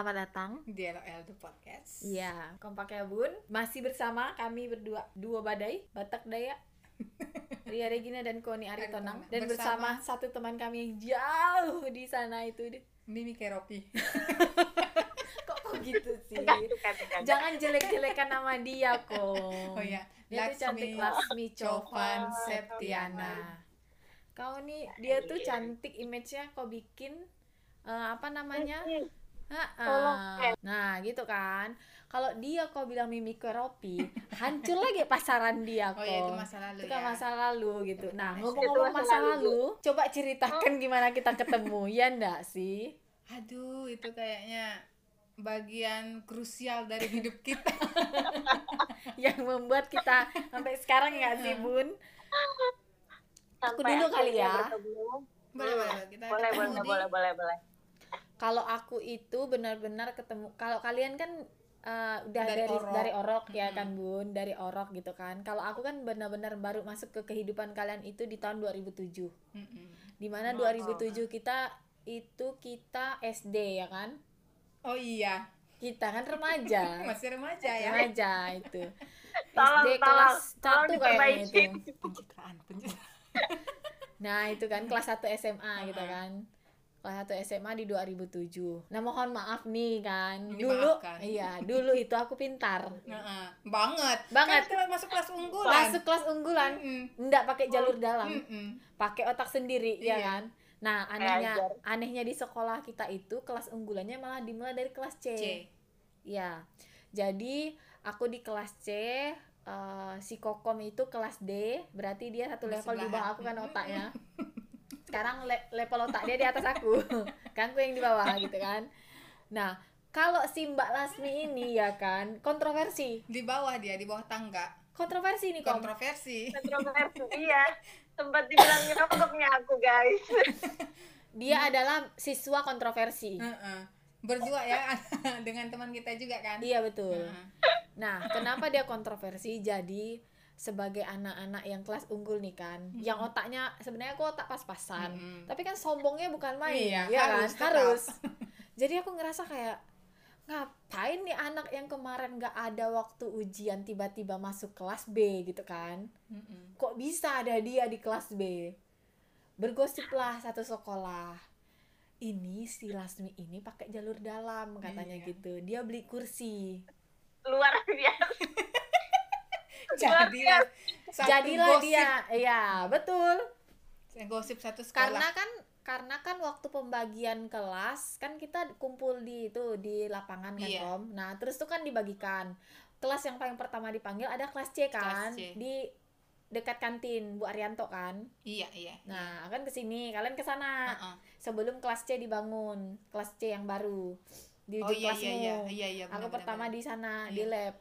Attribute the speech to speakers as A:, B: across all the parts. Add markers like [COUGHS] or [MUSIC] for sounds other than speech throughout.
A: Selamat datang.
B: di LOL The Podcast.
A: Iya, kompak ya bun. Masih bersama kami berdua, dua badai, Batak Daya, [LAUGHS] Ria Regina dan Koni Aritonang. Dan bersama, satu teman kami yang jauh di sana itu.
B: Mimi Keropi. [LAUGHS]
A: Kok kok gitu sih?
C: Enggak, bukan, enggak.
A: Jangan jelek-jelekan nama dia kok.
B: Oh ya,
A: Dia tuh cantik Laksmi Covan Septiana. Kau nih dia tuh cantik image-nya kau bikin eh, apa namanya?
C: Tolong.
A: Nah gitu kan Kalau dia kau bilang Mimi Keropi Hancur lagi pasaran dia kok
B: Oh ya itu masa lalu
A: Itu
B: ya.
A: masa lalu gitu Nah ngomong-ngomong
C: masa
A: masa
C: lalu.
A: lalu Coba ceritakan gimana kita ketemu [LAUGHS] Ya ndak sih
B: Aduh, itu kayaknya bagian krusial dari hidup kita. [LAUGHS]
A: Yang membuat kita sampai sekarang nggak sih bun Aku
C: Sampai
A: dulu kali ya.
C: bertemu.
B: Boleh, boleh, kita
C: boleh, boleh, boleh, boleh.
A: Kalau aku itu benar-benar ketemu Kalau kalian kan eh, udah
B: Dari
A: dari
B: orok.
A: dari orok ya
B: Mm-mm.
A: kan bun Dari orok gitu kan Kalau aku kan benar-benar baru masuk ke kehidupan kalian itu di tahun 2007
B: Mm-mm.
A: di mana
C: Oh.
A: 2007 kita itu kita SD ya kan
B: Oh iya,
A: kita kan remaja [LAUGHS]
B: masih remaja ya.
A: remaja itu [LAUGHS]
C: Tolong,
A: SD
C: tolong,
A: kelas 1 kayaknya itu
C: diperbaikin. [LAUGHS]
B: Pencitraan, pencitraan.
A: nah itu kan kelas 1 SMA gitu kan kelas 1 SMA di 2007 nah mohon maaf nih kan
B: Dimaafkan.
A: dulu iya dulu itu aku pintar
B: Heeh, banget.
A: Banget.
B: Kan masuk kelas unggulan.
A: masuk kelas unggulan
B: Mm-mm.
A: enggak pakai jalur dalam
B: Mm-mm.
A: pakai otak sendiri ya
B: Iya.
A: kan nah anehnya anehnya di sekolah kita itu kelas unggulannya malah dimulai dari kelas C,
B: C.
A: ya jadi aku di kelas C eh, si kokom itu kelas D berarti dia satu level di bawah aku kan otaknya [LAUGHS] sekarang le- level otak dia di atas aku [LAUGHS] kan aku yang di bawah gitu kan nah kalau si Mbak Lasmi ini ya kan kontroversi
B: Di bawah dia, di bawah tangga.
A: kontroversi nih kom
B: Kontroversi.
C: Kontroversi, [LAUGHS] iya. Sempat dibilang nyokoknya aku, guys. [LAUGHS]
A: dia adalah siswa kontroversi
B: Heeh. Berdua ya dengan teman kita juga kan.
A: iya betul
B: Heeh.
A: Nah, kenapa dia kontroversi? Jadi sebagai anak-anak yang kelas unggul nih kan, yang otaknya sebenarnya aku otak pas-pasan,
B: Mm-mm.
A: tapi kan sombongnya bukan main,
B: Iya,
A: ya
B: harus,
A: kan? Harus. Jadi aku ngerasa kayak ngapain nih anak yang kemarin nggak ada waktu ujian tiba-tiba masuk kelas B gitu kan?
B: Mm-mm.
A: Kok bisa ada dia di kelas B? Bergosiplah satu sekolah. Ini si Lasmi ini pakai jalur dalam katanya
B: Iya.
A: gitu. Dia beli kursi.
C: Luar biasa. [LAUGHS]
B: Jadilah satu
A: jadilah
B: gosip,
A: dia iya betul
B: gosip satu sekolah.
A: karena kan karena kan waktu pembagian kelas kan kita kumpul di itu di lapangan kan
B: Iya.
A: om nah terus tuh kan dibagikan kelas yang paling pertama dipanggil ada kelas C kan
B: C.
A: di dekat kantin Bu Arianto kan
B: iya iya.
A: nah kan ke sini kalian ke sana
B: Heeh.
A: sebelum kelas C dibangun kelas C yang baru di
B: Oh
A: ujung
B: iya
A: kelasmu
B: iya iya iya iya.
A: aku
B: benar,
A: pertama
B: benar,
A: di sana
B: Iya.
A: di lab.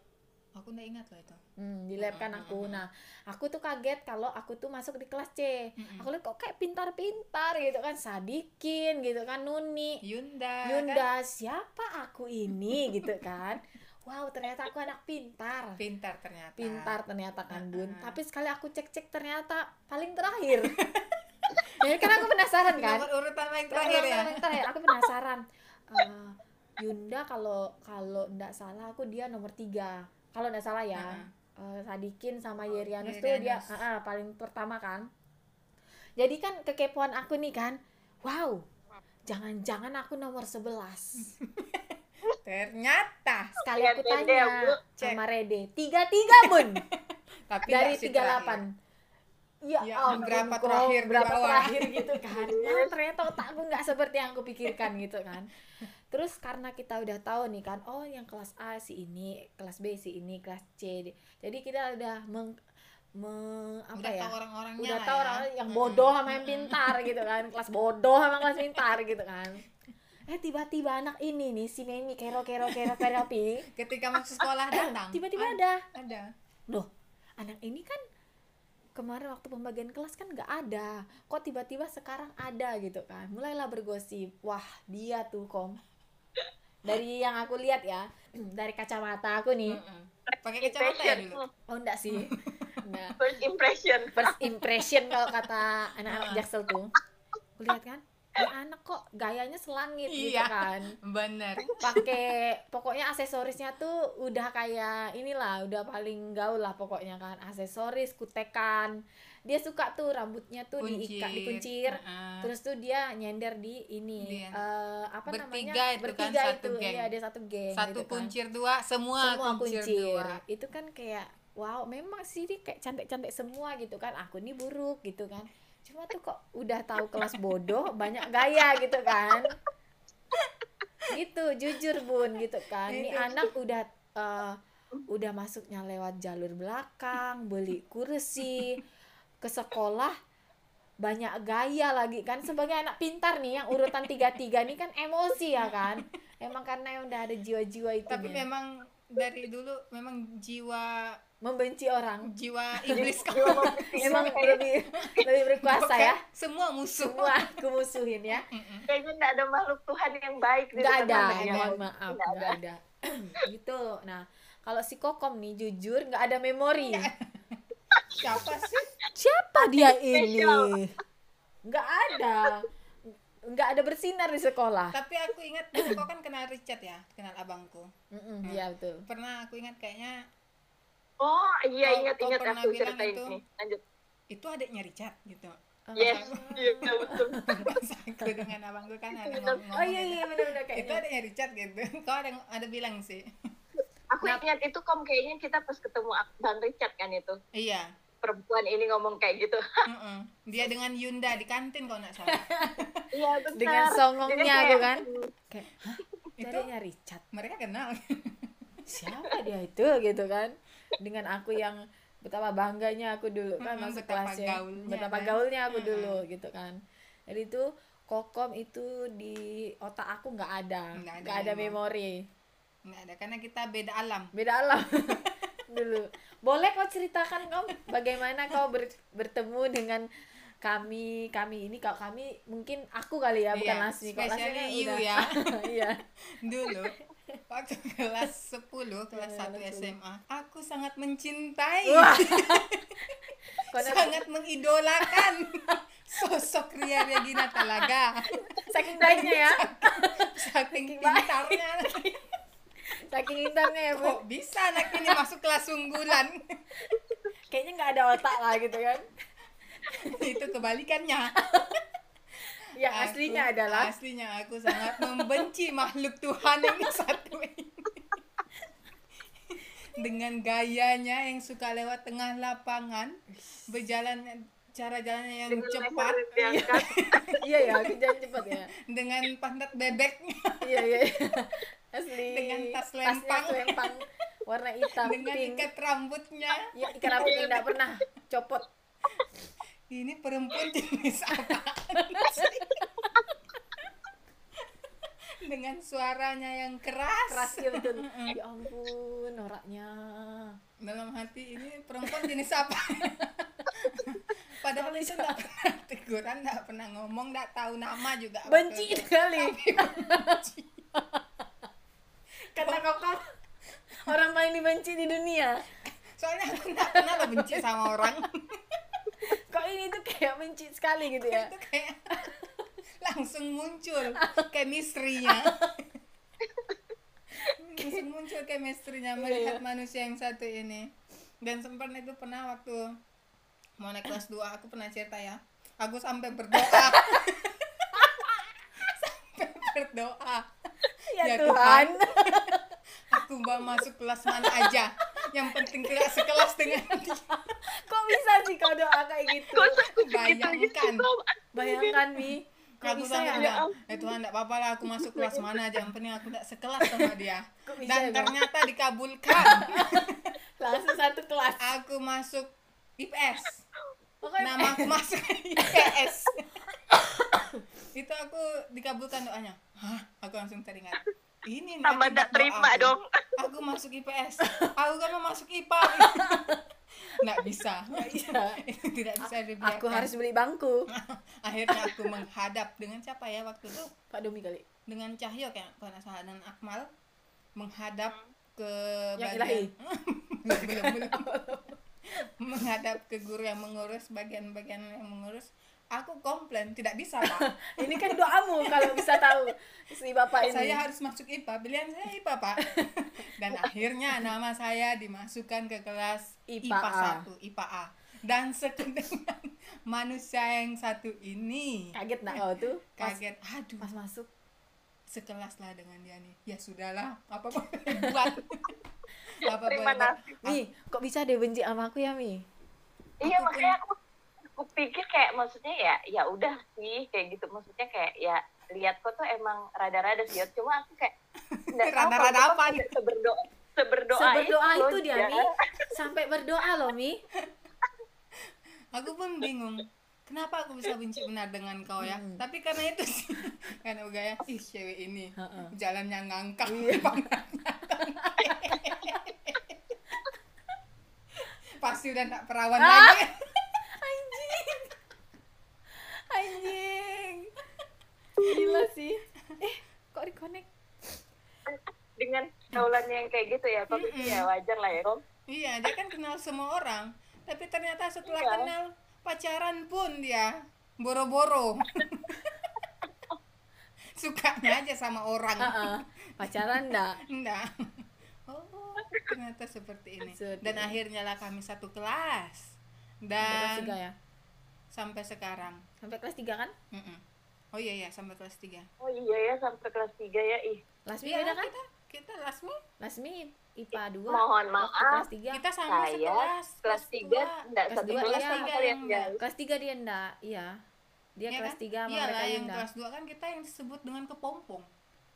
B: Aku nggak ingat loh itu.
A: Hmm, di lab kan aku. Nah, aku tuh kaget kalau aku tuh masuk di kelas C. Aku lihat kok kayak pintar-pintar gitu kan, Sadikin gitu kan, Nuni,
B: Yunda. kan?
A: Yunda, siapa aku ini [LAUGHS] gitu kan. Wow, ternyata aku anak pintar.
B: Pintar ternyata.
A: Pintar ternyata kan, Bun.
B: Mm-mm.
A: Tapi sekali aku cek-cek ternyata paling terakhir. [LAUGHS] ya kan aku penasaran kan.
B: Nomor urutan paling terakhir ya.
A: Paling terakhir aku penasaran. Eh, Yunda kalau kalau ndak salah aku dia nomor tiga. Kalau ndak salah ya.
B: Heeh.
A: Eh, Sadikin sama Yerianus tuh dia ah, ah, paling pertama kan. Jadi kan kekepoan aku nih kan. Wow. Jangan-jangan aku nomor 11. [LAUGHS]
B: Ternyata.
A: Sekali aku tanya sama Rede. Tiga-tiga, Bun. [LAUGHS]
B: Tapi
A: Dari
B: nggak si
A: 38. Ya,
B: Ya,
A: ampun,
B: berapa
A: kok,
B: terakhir
A: berapa
B: bawah.
A: terakhir gitu kan. [LAUGHS] Nah, ternyata otakku nggak seperti yang aku pikirkan gitu kan. Terus karena kita udah tahu nih kan, oh yang kelas A si ini, kelas B si ini, kelas C. Jadi kita udah meng, meng- apa
B: Udah
A: ya?
B: tahu orang-orangnya
A: udah tahu
B: ya.
A: orang yang
B: Mm-mm.
A: bodoh sama yang pintar gitu kan kelas bodoh sama kelas pintar gitu kan [LAUGHS] eh tiba-tiba anak ini nih si Memi kero kero kero kero pi [LAUGHS]
B: Ketika masuk sekolah datang.
A: tiba-tiba
B: Ad-
A: ada
B: Ada.
A: loh anak ini kan kemarin waktu pembagian kelas kan nggak ada kok tiba-tiba sekarang ada gitu kan mulailah bergosip wah dia tuh kom dari yang aku lihat ya [CLEARS THROAT] dari kacamata aku nih.
B: Pakai kacamata ya dulu.
A: oh enggak sih [LAUGHS] enggak
C: First impression.
A: first impression kalau kata anak-anak jaksel tuh aku lihat kan ini anak kok gayanya selangit gitu
B: Iya.
A: kan
B: bener
A: pakai pokoknya aksesorisnya tuh udah kayak inilah udah paling gaul lah pokoknya kan aksesoris kutekan dia suka tuh rambutnya tuh diikat dikuncir
B: Heeh.
A: terus tuh dia nyender di ini
B: Dia.
A: eh, apa
B: Bertiga
A: namanya
B: itu kan,
A: bertiga
B: satu
A: itu
B: geng.
A: iya dia satu geng
B: satu
A: gitu kan.
B: kuncir dua semua,
A: semua
B: kuncir,
A: kuncir,
B: dua
A: itu kan kayak wow memang sih dia kayak cantik cantik semua gitu kan aku ini buruk gitu kan cuma tuh kok udah tahu kelas bodoh [LAUGHS] banyak gaya gitu kan gitu jujur bun gitu kan ini
B: Itu.
A: anak udah eh, udah masuknya lewat jalur belakang beli kursi ke sekolah banyak gaya lagi. Kan sebagai anak pintar nih yang urutan tiga tiga nih kan emosi ya kan? Emang karena udah ada jiwa-jiwa itu
B: tapi memang dari dulu memang jiwa
A: membenci orang.
B: jiwa [LAUGHS] iblis kamu
A: emang lebih lebih berkuasa ya?
B: semua musuh.
A: Semua aku musuhin ya
C: kayaknya nggak ada makhluk Tuhan yang baik di
A: nggak ada
C: namanya.
A: mohon maaf
C: Nggak
A: nggak ada. [CLEARS THROAT] gitu. Nah kalau si kokom nih jujur nggak ada memori. [LAUGHS]
B: Siapa sih
A: siapa dia ini? nggak ada. Nggak ada bersinar di sekolah.
B: Tapi aku ingat kau kan kenal Richard ya kenal abangku.
A: Mm-mm, iya betul.
B: Pernah aku ingat kayaknya
C: oh iya
B: Kau-
C: ingat
B: kau
C: ingat
B: pernah
C: aku
B: bilang
C: ceritain
B: itu?
C: ini. Lanjut.
B: Itu adiknya Richard gitu.
A: Oh,
C: yes iya betul [LAUGHS]
B: pas aku dengan abangku kan ada ngomong,
A: oh iya iya benar-benar
B: itu
A: kayaknya
B: adiknya Richard gitu. [LAUGHS] Kau ada ada bilang sih.
C: Aku ingat itu kom kayaknya kita pas ketemu bang Richard kan itu.
B: Iya
C: perempuan ini ngomong kayak gitu. [LAUGHS]
B: Mm-mm. dia dengan Yunda di kantin kalau nggak salah. [LAUGHS]
C: Iya benar.
A: Dengan songongnya aku kan. kayak hah? [LAUGHS]
B: Itu-
A: jadinya Richard?
B: Mereka kenal.
A: Siapa dia itu? gitu kan. Dengan aku yang betapa bangganya aku dulu kan
B: Mm-mm,
A: masuk
B: betapa
A: kelasnya.
B: gaulnya,
A: betapa
B: kan?
A: gaulnya aku
B: Mm-mm.
A: dulu gitu kan. Jadi itu kokom itu di otak aku nggak ada.
B: Nggak ada
A: nggak ada memori.
B: Nggak ada karena kita beda alam.
A: Beda alam dulu. Boleh kau ceritakan kau bagaimana kau ber- bertemu dengan kami kami ini? Kalau kami mungkin aku kali ya bukan
B: Iya,
A: Lasmi. Kalau Lasmi kan
B: you
A: udah-
B: ya. [LAUGHS]
A: iya.
B: Dulu waktu kelas 10 kelas 1 SMA aku sangat mencintai. [LAUGHS] Sangat mengidolakan [LAUGHS] sosok Ria Regina Talaga
A: saking baiknya ya.
B: Saking
A: Saking
B: pintarnya
A: saking intarnya ya bu.
B: Kok bisa anak ini masuk kelas unggulan? [LAUGHS]
A: Kayaknya nggak ada otak lah gitu kan. [LAUGHS]
B: Itu kebalikannya. [LAUGHS]
A: Yang
B: Aku-
A: aslinya adalah.
B: aslinya aku sangat membenci makhluk Tuhan yang satu ini. Dengan gayanya yang suka lewat tengah lapangan berjalan cara jalannya yang
C: dengan
B: cepat.
C: diangkat.
A: iya ya aku jangan cepet ya.
B: Dengan pantat bebeknya.
A: Iya iya asli.
B: Dengan tas
A: Tasnya
B: lempang.
A: selempang warna hitam
B: dengan
A: pink.
B: ikat rambutnya.
A: Ya ikan rambut nggak pernah. Copot.
B: Ini perempuan jenis apa? Dengan suaranya yang keras.
A: Keras ya betul. Ya ampun noraknya.
B: Dalam hati ini perempuan jenis apa? Padahal itu nggak pernah teguran nggak pernah ngomong nggak tahu nama juga.
A: Benci sekali kau kau orang paling dibenci di dunia.
B: Soalnya aku nggak pernah lo benci sama orang. [LAUGHS]
A: Kok ini tuh kayak benci sekali gitu ya?
B: Itu kayak langsung muncul chemistry-nya. Langsung muncul chemistry-nya melihat manusia yang satu ini. Dan sempat itu pernah waktu mau naik kelas 2 aku pernah cerita ya. Aku sampai berdoa. [LAUGHS] Sampai berdoa
A: ya,
B: Ya
A: Tuhan, [LAUGHS]
B: aku mau masuk kelas mana aja. Yang penting tidak sekelas dengan dia.
A: Kok bisa sih kau doa kayak gitu?
B: Bayangkan.
A: bayangkan mi. Kok
B: aku
A: bisa ya?
B: eh Tuhan tidak apa-apa lah aku masuk kelas mana aja. Yang penting aku tidak sekelas sama dia. Dan
A: ya, Bang?
B: ternyata dikabulkan.
A: Langsung satu kelas.
B: Aku masuk IPS
A: Pokoknya
B: nama aku masuk IPS [COUGHS] itu aku dikabulkan doanya hah? Aku langsung teringat. Ini nih
C: Tambah nggak terima
B: doaku.
C: dong.
B: aku masuk IPS [LAUGHS] aku kan mau masuk IPA nggak bisa. [LAUGHS] Tidak bisa dibiarkan.
A: aku harus beli bangku. [LAUGHS]
B: Akhirnya aku menghadap dengan siapa ya waktu itu?
A: Pak Domi kali.
B: Dengan Cahyo kayak kalau nggak salah dan Akmal menghadap ke
A: Yang
B: bagian belum belum. Menghadap ke guru yang mengurus bagian-bagian yang mengurus aku komplain tidak bisa pak. [LAUGHS]
A: Ini kan doamu kalau bisa tahu si bapak ini.
B: Saya harus masuk IPA pilihan saya IPA pak. [LAUGHS] Dan akhirnya nama saya dimasukkan ke kelas
A: IPA
B: IPA,
A: A.
B: 1 IPA A. Dan sekedengan [LAUGHS] manusia yang satu ini.
A: Kaget nak kau tuh? Pas,
B: kaget. Aduh.
A: pas masuk?
B: Sekelas lah dengan dia nih. Ya sudahlah apa boleh buat apa boleh buat.
A: Mi kok bisa deh benci sama aku ya Mi?
C: Iya makanya aku aku pikir kayak maksudnya ya ya udah sih kayak gitu maksudnya kayak ya lihat kok tuh emang rada-rada sih cuma aku kayak [LAUGHS]
B: Rada-rada apa nih?
C: seberdoa seberdoa,
A: seberdoa itu
C: loh,
A: dia
C: ya.
A: Mi [LAUGHS] [LAUGHS] sampai berdoa loh Mi
B: aku pun bingung kenapa aku bisa benci benar dengan kau ya
A: Hmm.
B: tapi karena itu sih karena uga ya ih cewek ini
A: Heeh.
B: jalannya ngangkang
A: Iya.
B: pasti udah tak perawan
A: Ah!
B: lagi
A: anjing. Gila sih. Eh kok reconnect?
C: Dengan kaulannya yang kayak gitu ya kok
B: Mm-mm.
C: ya wajar lah ya Kom.
B: iya dia kan kenal semua orang. Tapi ternyata setelah
C: Iya.
B: kenal pacaran pun dia boro-boro. [LAUGHS] Sukanya aja sama orang.
A: Heeh. pacaran enggak
B: enggak oh ternyata seperti ini. Dan akhirnya lah kami satu kelas. Dan
A: ya?
B: sampai sekarang
A: sampai kelas tiga kan?
B: Mm-mm. oh iya ya sampai kelas 3
C: oh iya ya sampai kelas 3 ya ih.
A: Lasmi
B: Iya,
A: beda kan?
B: kita kita lasmi?
A: Lasmi IPA dua.
C: mohon
A: waktu
C: maaf.
A: kelas tiga.
B: Kita sama
C: saya
B: sekelas
C: kelas
B: dua.
C: 3 enggak
A: Kelas
C: satu
A: dua,
C: kelas
A: iya.
C: sama kalian
B: Yang
A: kelas tiga dia enggak iya. Dia
B: Iya
A: kelas
B: kan?
A: tiga sama
B: Iyalah,
A: mereka
B: yang
A: enggak.
B: kelas 2 kan kita yang disebut dengan kepompong.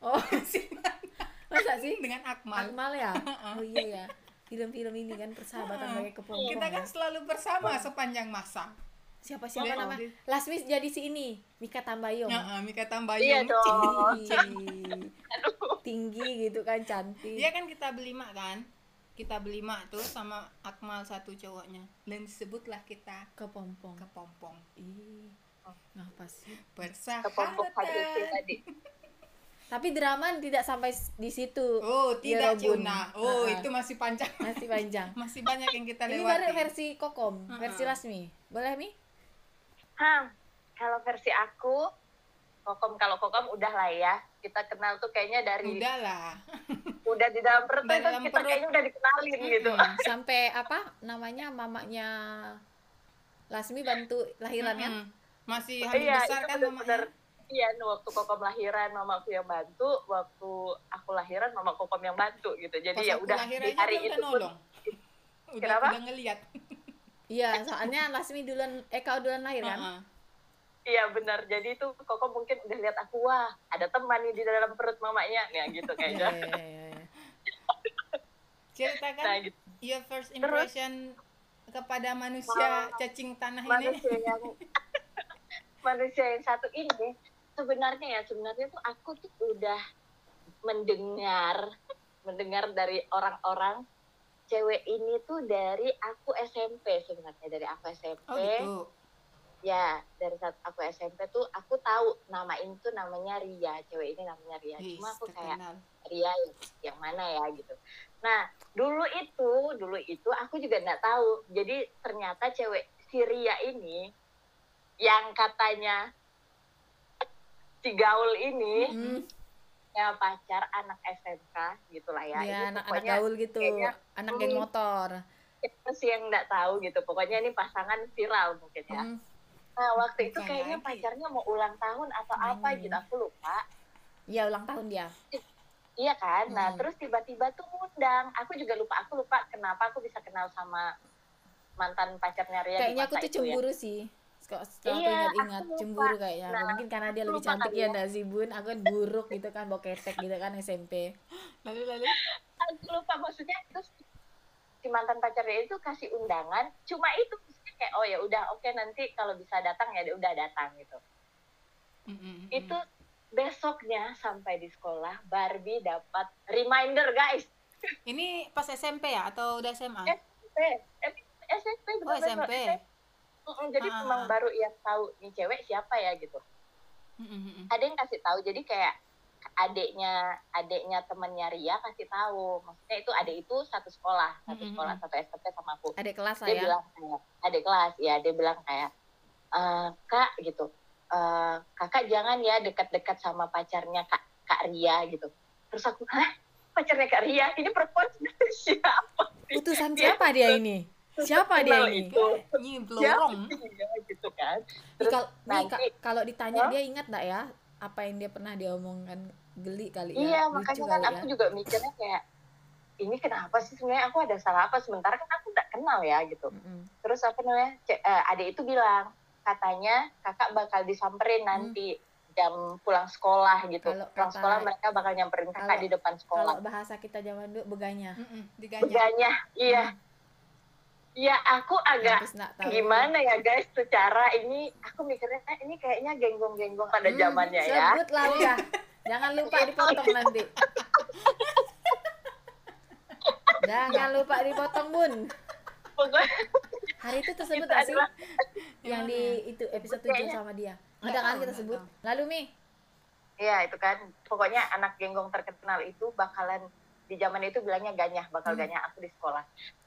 A: Oh [LAUGHS] masa sih?
B: dengan akmal.
A: Akmal ya? [LAUGHS] Oh iya ya film-film ini kan persahabatan
B: Heeh.
A: pakai kepompong
B: kita kan
A: ya.
B: selalu bersama sepanjang masa
A: siapa siapa
B: Iya,
A: nama Lasmi jadi si ini Mika Tambayong.
B: Nah, Mika
C: iya
B: Tambayong
C: dong.
A: Tinggi. [LAUGHS] tinggi gitu kan cantik.
B: Dia kan kita berlima kan? Kita berlima tuh sama Akmal satu cowoknya. Dan disebutlah kita
A: kepompong.
B: kepompong.
A: Ih ngapa sih
C: kepompong hadis
B: bersahabat
C: tadi [LAUGHS]
A: tapi drama tidak sampai di situ.
B: Oh tidak
A: Yerobun.
B: Cuna oh
A: Heeh.
B: itu masih panjang.
A: Masih panjang. [LAUGHS]
B: Masih banyak yang kita
A: ini
B: lewati.
A: baru versi kokom versi Lasmi boleh mi
C: Hah, kalau versi aku, kokom kalau kokom udah lah ya. Kita kenal tuh kayaknya dari udah, [LAUGHS]
B: udahlah
C: di dalam perut
B: Udah dalam
C: kita
B: perut.
C: kayaknya udah dikenalin gitu.
B: Mm-mm. [LAUGHS]
A: sampai apa namanya mamanya Lasmi bantu lahiran kan
B: Mm-mm. masih hamil
C: Iya,
B: besar
C: itu
B: kan mamanya
C: Iya, waktu kokom lahiran mamaku yang bantu, waktu aku lahiran mama kokom yang bantu gitu. Jadi
B: pas
C: ya udah di hari itu
B: udah
C: pun
B: udah [LAUGHS]
C: Kenapa?
B: udah ngeliat
A: iya soalnya Lasmi duluan eh kau duluan lahir kan
B: Heeh.
C: Iya benar. Jadi itu kokom mungkin udah lihat aku wah ada teman nih di dalam perut mamanya, ya gitu [LAUGHS]
A: Iya,
C: kayaknya.
A: iya, iya, iya.
B: ceritakan
C: Nah gitu.
B: your first impression kepada manusia cacing tanah ini
C: manusia yang [LAUGHS] manusia yang satu ini sebenarnya ya sebenarnya tuh aku tuh udah mendengar mendengar dari orang-orang cewek ini tuh dari aku SMP sebenarnya dari aku SMP
B: oh gitu
C: ya dari saat aku SMP tuh aku tahu nama ini tuh namanya Ria cewek ini namanya Ria
B: Wih,
C: cuma aku kayak
B: terkenal.
C: Ria yang, yang mana ya gitu. Nah dulu itu dulu itu aku juga nggak tahu. Jadi ternyata cewek si Ria ini yang katanya si gaul ini
A: Hmm,
C: ya pacar anak SMK gitulah ya.
A: iya anak-anak
C: pokoknya
A: gaul gitu
C: kayaknya-
A: anak geng
C: Hmm.
A: motor
C: kita sih yang nggak tahu gitu. Pokoknya ini pasangan viral mungkin ya.
A: Hmm,
C: Nah waktu itu kayaknya
B: lagi.
C: pacarnya mau ulang tahun atau apa
A: Hmm.
C: gitu aku lupa.
A: iya ulang tahun dia
C: Iya kan? Nah,
A: Hmm.
C: terus tiba-tiba tuh ngundang. Aku juga lupa, aku lupa kenapa aku bisa kenal sama mantan pacarnya Ria
A: kayaknya aku tuh
C: itu ya.
A: cemburu sih Kok setelah
C: Iya,
A: ingat-ingat
C: aku lupa.
A: cemburu kayaknya
C: Nah,
A: mungkin karena dia lebih cantik ya
C: ya.
A: ndak sih bun aku kan buruk gitu kan bawa ketek gitu kan SMP [GASPS]
B: lalu lalu
C: Aku lupa maksudnya terus si mantan pacarnya itu kasih undangan. Cuma itu maksudnya kayak oh ya udah oke nanti kalau bisa datang ya udah datang gitu.
B: Mm-mm.
C: Itu besoknya sampai di sekolah Barbie dapat reminder guys.
B: ini pas SMP ya atau udah SMA
C: SMP, eh, SMP
B: oh
C: bener-bener.
B: SMP
C: Mm-mm, Jadi memang baru yang tahu nih cewek siapa ya gitu.
B: Mm-mm.
C: ada yang kasih tahu jadi kayak adiknya adiknya temennya Ria kasih tahu. Maksudnya itu adik itu satu sekolah satu sekolah satu SMP sama aku.
A: Adik kelas
C: dia
A: ya.
C: bilang kayak adik kelas ya dia bilang kayak "Eh, kak gitu. "eh, kakak jangan ya dekat-dekat sama pacarnya kak kak Ria gitu. Terus aku hah? Pacarnya kak Ria? Ini perempuan [LAUGHS] siapa
A: utusan siapa dia ini siapa dia ini?
C: itu.
B: Ini
C: siapa
B: lorong.
C: gitu kan.
A: Ih,
C: terus
A: kal- nih,
C: nanti-
A: Kak, kalau ditanya
C: Hah?
A: dia ingat nggak ya apa yang dia pernah dia omongkan geli kali ya?
C: Iya makanya kan aku
A: ya?
C: juga mikirnya kayak ini kenapa sih sebenarnya? Aku ada salah apa? Sementara kan aku nggak kenal ya gitu.
A: Mm-mm.
C: terus apa namanya? Ce- eh, adik itu bilang katanya kakak bakal disamperin nanti jam pulang sekolah gitu.
A: Kalau
C: pulang
A: kata-
C: sekolah mereka bakal nyamperin kakak
A: kalau-
C: di depan sekolah.
A: kalau bahasa kita zaman dulu beganya.
B: Mm-mm, Diganya.
C: Beganya, iya iya aku agak gimana ya guys? Secara ini aku mikirnya eh, ini kayaknya genggong-genggong pada
A: Hmm,
C: zamannya ya.
A: sebut lah udah [LAUGHS] jangan lupa dipotong nanti. [LAUGHS] Jangan lupa dipotong bun.
C: Pokoknya
A: hari itu tersebut nggak sih? yang di itu episode 7
C: Kayaknya-
A: sama dia. ada kan kita sebut? lalu mi.
C: Iya itu kan. Pokoknya anak genggong terkenal itu bakalan di zaman itu bilangnya ganyah bakal
A: Hmm.
C: ganyah aku di sekolah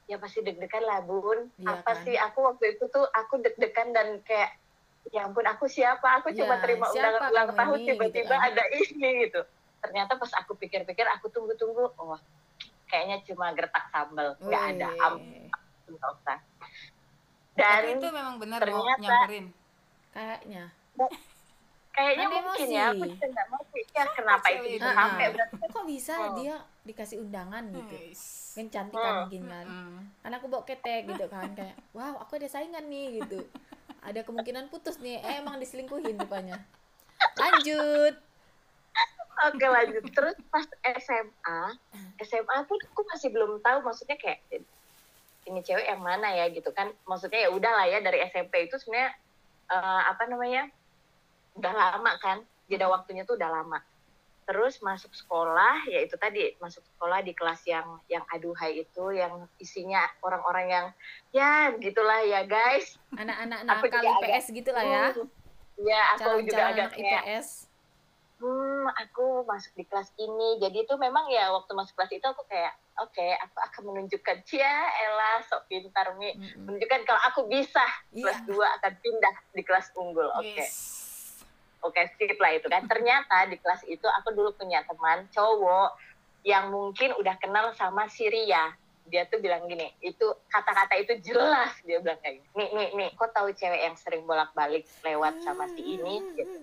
C: ya pasti deg-degan lah bun.
A: Iya
C: apa
A: kan?
C: sih aku waktu itu tuh aku deg-degan dan kayak ya ampun aku siapa? Aku cuma
A: Iya,
C: terima undangan ulang tahun
A: ini?
C: tiba-tiba
A: Gitu kan.
C: ada ini gitu. Ternyata pas aku pikir-pikir aku tunggu-tunggu oh kayaknya cuma gertak sambal nggak ada ampun usah.
B: Tapi
C: dan
B: itu memang benar mau
C: ternyata-
B: nyamperin.
A: kayaknya.
C: Kayaknya
A: Kan
C: mungkin ya aku juga nggak mau pikir kenapa itu bisa sampai berarti
A: kok bisa
C: Oh.
A: dia dikasih undangan gitu.
B: Guys.
A: kan cantik kan mungkin kan. Karena aku bawa ketek gitu kan kayak wow aku ada saingan nih gitu. Ada kemungkinan putus nih. Eh, emang diselingkuhin rupanya. Lanjut.
C: Oke lanjut. Terus pas SMA SMA pun aku masih belum tahu maksudnya kayak ini cewek yang mana ya? gitu kan. Maksudnya ya udah lah ya dari SMP itu sebenarnya eh, apa namanya udah lama kan. Jeda waktunya tuh udah lama terus masuk sekolah ya itu tadi masuk sekolah di kelas yang yang aduhai itu yang isinya orang-orang yang ya gitulah ya guys.
A: Anak-anak nakal
C: juga
A: IPS gitu lah ya.
C: Hmm, ya aku juga
A: calon-calon
C: agak
A: anak
C: kayak
A: IPS
C: hmm aku masuk di kelas ini. Jadi itu memang ya waktu masuk kelas itu aku kayak oke aku akan menunjukkan cia Ella sok pintar mi.
A: Mm-mm.
C: menunjukkan kalau aku bisa
A: Iya.
C: kelas 2 akan pindah di kelas unggul oke.
B: Yes.
C: Oke skip lah itu kan. Ternyata di kelas itu aku dulu punya teman cowok yang mungkin udah kenal sama si Ria. Dia tuh bilang gini itu kata-kata itu jelas dia bilang kayak gini. Nih nih nih kok tahu cewek yang sering bolak-balik lewat sama si ini? Gitu.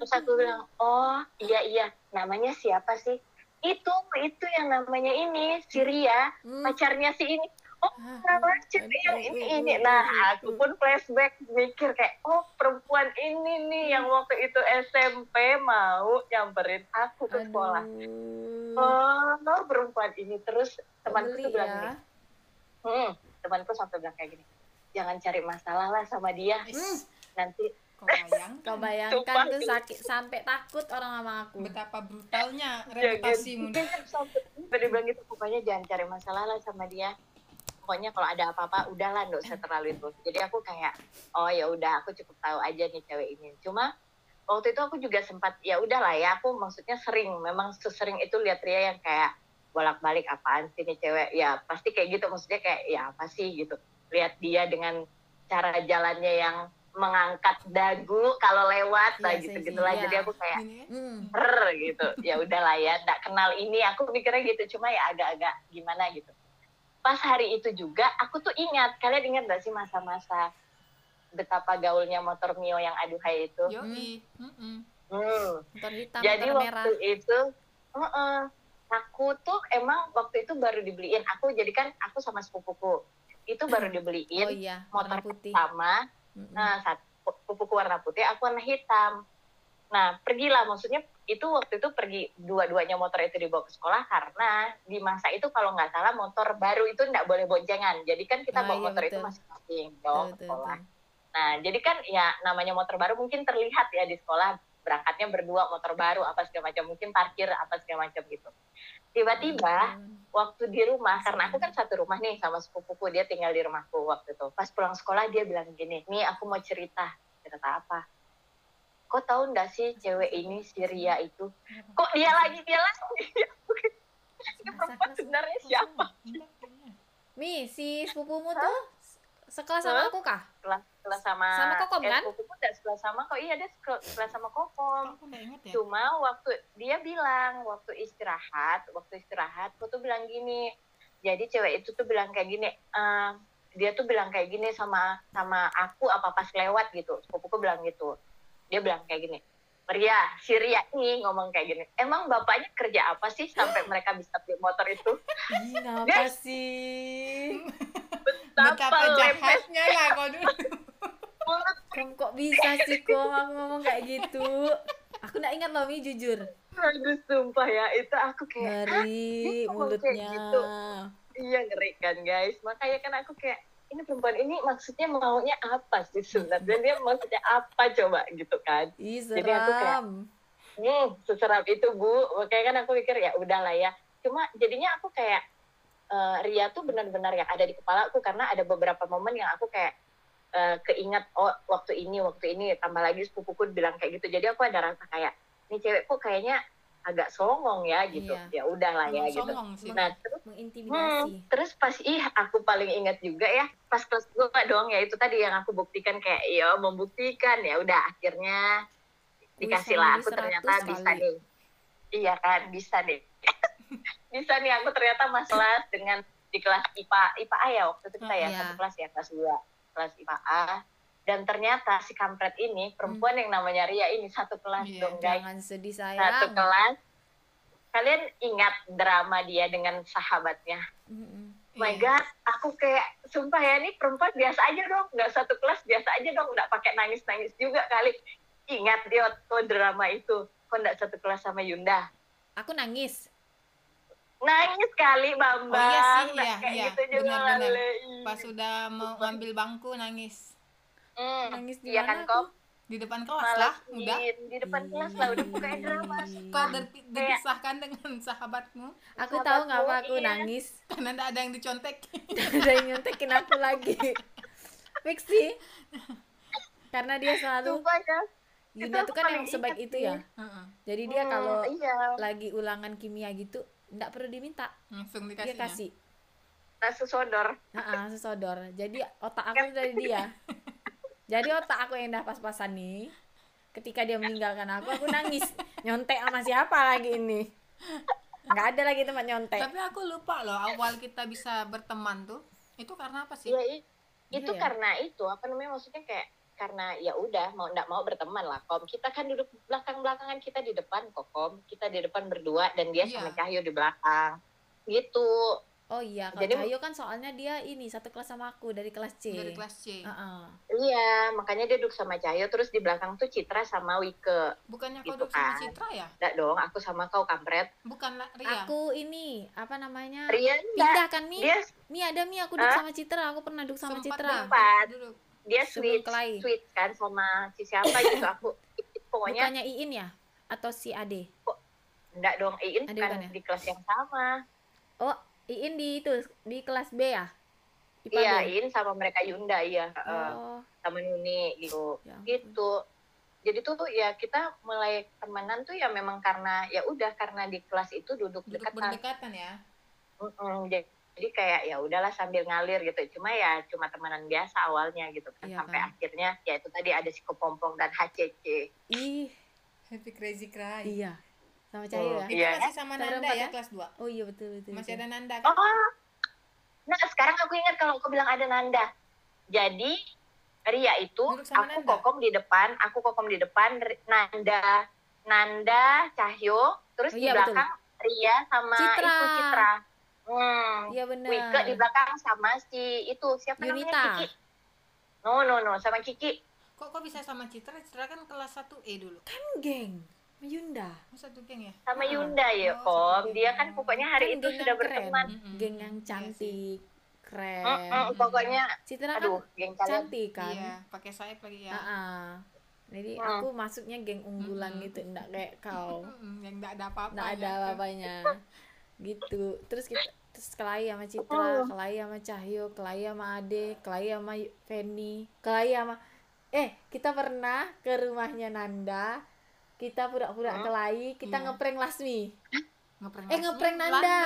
C: terus aku bilang oh iya iya. Namanya siapa sih? Itu itu yang namanya ini si Ria.
A: Hmm.
C: pacarnya si ini oh
A: Ah,
C: namanya cewek yang
A: aduh,
C: ini
A: aduh,
C: ini
A: aduh,
C: nah aku pun flashback mikir kayak oh perempuan ini nih yang waktu itu SMP mau nyamperin aku ke sekolah
A: Aduh.
C: oh perempuan ini terus temanku tuh bilang
A: ya.
C: gini hmm, temanku sampai bilang kayak gini jangan cari masalah lah sama dia
B: Yes.
C: nanti
B: Kau bayangkan
A: Kau [LAUGHS] bayangkan tuh sakit sampai takut orang sama aku.
B: betapa brutalnya
C: Ya,
B: reputasimu. [LAUGHS]
C: sampai bilang gitu pokoknya jangan cari masalah lah sama dia pokoknya kalau ada apa-apa udahlah nggak usah terlalu itu jadi aku kayak oh ya udah aku cukup tahu aja nih cewek ini. Cuma waktu itu aku juga sempat ya udahlah ya aku maksudnya sering memang sesering itu lihat Ria yang kayak bolak-balik apaan sih nih cewek? Ya pasti kayak gitu maksudnya kayak ya apa sih? gitu. Lihat dia dengan cara jalannya yang mengangkat dagu kalau lewat lah
A: Iya,
C: gitu
A: sih,
C: gitulah
A: iya.
C: jadi aku kayak
B: ya.
A: Hmm.
C: "Rrr," gitu. Ya udahlah ya nggak kenal ini aku mikirnya gitu. Cuma ya agak-agak gimana gitu pas hari itu juga aku tuh ingat kalian ingat gak sih masa-masa betapa gaulnya motor mio yang aduhai itu
B: Yoi. Mm-mm.
C: hmm.
A: Motor hitam,
C: jadi
A: motor merah.
C: waktu itu uh-uh, aku tuh emang waktu itu baru dibeliin aku jadi kan aku sama sepupuku itu baru
A: Oh
C: dibeliin
A: iya,
C: motor
A: warna putih.
C: pertama
A: Mm-mm.
C: Nah, satu kupu warna putih, aku warna hitam. Nah, pergilah maksudnya itu waktu itu pergi dua-duanya motor itu dibawa ke sekolah karena di masa itu kalau nggak salah motor baru itu nggak boleh boncengan. Jadi kan kita
A: Ah,
C: bawa
A: iya,
C: motor itu
A: betul.
C: masing-masing
A: Betul,
C: dong ke sekolah.
A: betul.
C: Nah, jadi kan ya namanya motor baru mungkin terlihat ya di sekolah berangkatnya berdua motor baru apa segala macam mungkin parkir apa segala macam gitu. Tiba-tiba
A: Hmm.
C: waktu di rumah karena aku kan satu rumah nih sama sepupuku dia tinggal di rumahku waktu itu pas pulang sekolah dia bilang gini nih aku mau cerita cerita apa kok tahu nggak sih cewek ini si Ria itu? Kok dia lagi dia lagi? Ini perempuan sebenarnya siapa?
A: Mi, si sepupumu tuh sekelas sama aku kah?
C: kelas kelas sama
A: Sama Kokom,
C: eh,
A: kan?
C: sepupuku udah sekelas sama kok. Iya dia seke- sekelas sama kokom.
B: Ya.
C: Cuma waktu dia bilang waktu istirahat waktu istirahat aku tuh bilang gini. Jadi cewek itu tuh bilang kayak gini "Eh, dia tuh bilang kayak gini sama sama aku apa pas lewat gitu. Sepupuku bilang gitu dia bilang kayak gini Ria, si Ria ini ngomong kayak gini. Emang bapaknya kerja apa sih sampai mereka bisa beli motor itu?
A: Ih, [LAUGHS] ngapa sih?
B: betapa
C: lempes
B: jahatnya lah kau dulu.
A: Kamu kok bisa sih kok aku ngomong kayak gitu? Aku nggak ingat loh Mi jujur.
C: Aduh, sumpah ya. Itu aku kayak, "Hah?
A: Ngeri
C: ngomong kayak
A: mulutnya.
C: gitu. iya ngeri kan guys. Makanya kan aku kayak, ini perempuan ini maksudnya maunya apa sih sebenarnya? Dia maksudnya apa coba gitu kan?
A: Ih,
C: Jadi aku kayak. Hmm, seserap itu bu. Makanya kan aku pikir ya udahlah ya. Cuma jadinya aku kayak eh, Ria tuh benar-benar yang ada di kepala aku karena ada beberapa momen yang aku kayak eh, keinget oh waktu ini waktu ini tambah lagi sepupuku bilang kayak gitu. Jadi aku ada rasa kayak ini cewek kok kayaknya agak songong ya gitu.
A: Iya.
C: Ya udahlah ya gitu.
B: sih
C: Nah terus
A: Mengintimidasi.
C: Hmm, terus pas ih aku paling ingat juga ya pas kelas dua dong ya itu tadi yang aku buktikan kayak ya membuktikan ya udah akhirnya dikasih lah aku ternyata
A: 100
C: bisa
A: kali.
C: nih iya kan bisa nih [LAUGHS] bisa nih aku ternyata mas kelas dengan di kelas IPA IPA A ya waktu itu kita ya
A: Iya.
C: satu kelas ya kelas dua kelas IPA A dan ternyata si kampret ini perempuan yang namanya Ria ini satu kelas
B: Iya,
C: dong guys.
A: Jangan sedih
C: satu
A: sayang.
C: kelas. Kalian ingat drama dia dengan sahabatnya?
A: Mm-mm.
C: my
B: Iya.
C: god aku kayak sumpah ya nih perempuan biasa aja dong. Nggak satu kelas biasa aja dong. Nggak pakai nangis nangis juga kali. Ingat dia waktu drama itu. Kok nggak satu kelas sama Yunda?
A: Aku nangis.
C: nangis kali Bambang.
B: Oh iya sih,
C: Nah,
B: iya,
C: kayak
B: iya,
C: gitu juga
B: benar-benar.
C: Lale.
B: pas sudah mau ngambil bangku nangis
C: Hmm,
A: Nangis di
C: iya kan
A: mana aku?
C: kok
B: di depan kelas lah
C: malah
B: udah.
C: di depan kelas lah udah bukain [LAUGHS] drama.
B: Kau ber- dipisahkan dengan sahabatmu?
A: Aku
C: Sahabatku,
A: tahu ngapa aku
C: iya.
A: nangis.
B: karena tidak ada yang dicontek. [LAUGHS]
A: Ada yang nyontekin aku lagi. Fix sih. Karena dia selalu
C: sumpah ya.
A: Yunda
C: Itu
A: tuh kan yang sebaik itu ya.
B: Heeh.
A: Jadi dia
C: Hmm,
A: kalau
C: iya.
A: lagi ulangan kimia gitu nggak perlu diminta.
B: Langsung
A: dia
B: dikasih
A: kasih.
C: Nasi sodor.
A: Nah sesodor jadi otak aku dari dia [LAUGHS] jadi otak aku yang dah pas-pasan nih ketika dia meninggalkan aku aku nangis. Nyontek sama siapa lagi ini? Nggak ada lagi tempat nyontek.
B: Tapi aku lupa loh awal kita bisa berteman tuh itu karena apa sih?
C: Iya, i- itu
A: Iya ya?
C: karena itu apa namanya maksudnya kayak karena ya udah mau nggak mau berteman lah. Kom kita kan duduk belakang belakangan kita di depan kok kom. Kita di depan berdua dan dia
B: Iya.
C: sama Cahyo di belakang. Gitu
A: oh iya kalau
C: Jadi-
A: Cahyo kan soalnya dia ini satu kelas sama aku dari kelas C.
B: Dari kelas C.
A: Heeh.
C: iya makanya dia duduk sama Cahyo terus di belakang tuh Citra sama Wike.
B: Bukannya kau
C: Gitu
B: duduk sama
C: kan.
B: Citra ya?
C: Enggak dong aku sama kau kampret.
B: Bukan Ria.
A: Aku ini apa namanya?
C: Ria
A: pindah kan Mi?
C: Dia
A: Mi ada Mi? Aku duduk
C: Hah?
A: sama Citra aku pernah duduk sama
B: Sempat
A: Citra.
B: duduk-
C: Sempat.
B: duduk.
C: dia sweet
A: Kelai.
C: sweet kan sama si siapa gitu aku [LAUGHS] pokoknya
A: bukannya Iin ya? Atau si Ade?
C: Enggak dong Iin
A: Ada
C: kan
A: bukan ya?
C: di kelas yang sama.
A: Oh Iin di itu di kelas B ya? IPA
C: iya
A: B?
C: Iin sama mereka Yunda iya. Heeh.
A: oh
C: sama Nuni gitu.
A: Ya
C: gitu. Jadi tuh ya kita mulai temenan tuh ya memang karena ya udah karena di kelas itu duduk
B: duduk
C: dekatan.
B: berdekatan ya?
C: Mm-mm, jadi jadi kayak ya udahlah sambil ngalir gitu. Cuma ya cuma temenan biasa awalnya gitu kan.
A: Iya
C: sampai
A: kan.
C: akhirnya ya itu tadi ada si kepompong dan HCC
A: ih.
B: Happy Crazy Cry.
A: Iya sama Cahyo
C: Oh,
A: ya
B: itu
C: Iya,
B: masih sama
A: Kita
B: Nanda ya
A: ya?
B: kelas 2
A: oh iya betul betul,
B: masih
A: betul.
B: ada Nanda kan?
C: Oh nah sekarang aku ingat kalau aku bilang ada Nanda. Jadi Ria itu
B: sama
C: aku
B: Nanda.
C: kokom di depan aku kokom di depan Nanda Nanda Cahyo terus
A: Oh,
C: di
A: iya, betul.
C: belakang Ria sama
A: Citra.
C: itu Citra. Hmm
A: iya benar.
C: Wike di belakang sama si itu siapa
A: Yunita.
C: namanya Kiki. No no no sama Kiki.
B: Kok kok bisa sama Citra? Citra kan kelas 1 E dulu.
A: Kan geng Yunda.
B: Oh, satu geng ya?
C: Sama. Yunda ya
B: Oh,
C: Kom dia kan pokoknya hari
A: Kan
C: itu
A: geng
C: sudah
A: yang keren.
C: berteman.
A: Geng yang
B: Iya
A: cantik keren.
C: Mm-mm, pokoknya
A: Citra kan
C: aduh geng
A: cantik kan?
B: Iya pakai sayap lagi ya.
A: Ah-ah. jadi
C: Hmm.
A: aku masuknya geng unggulan
B: Mm-mm.
A: gitu enggak kayak kau. [LAUGHS]
B: Yang enggak ada apa-apa
A: enggak ada
B: ya.
A: apa-apanya. Gitu. Terus kita terus Kelai sama
C: Oh.
A: Citra, Kelai sama Cahyo, Kelai sama Ade, Kelai sama Feni, Kelai sama eh kita pernah ke rumahnya Nanda kita pura-pura
C: Hmm.
A: kelahi kita
B: Iya.
A: ngeprank Lasmi
B: ngeprank
A: Eh, ngeprank Nanda.
B: Landa.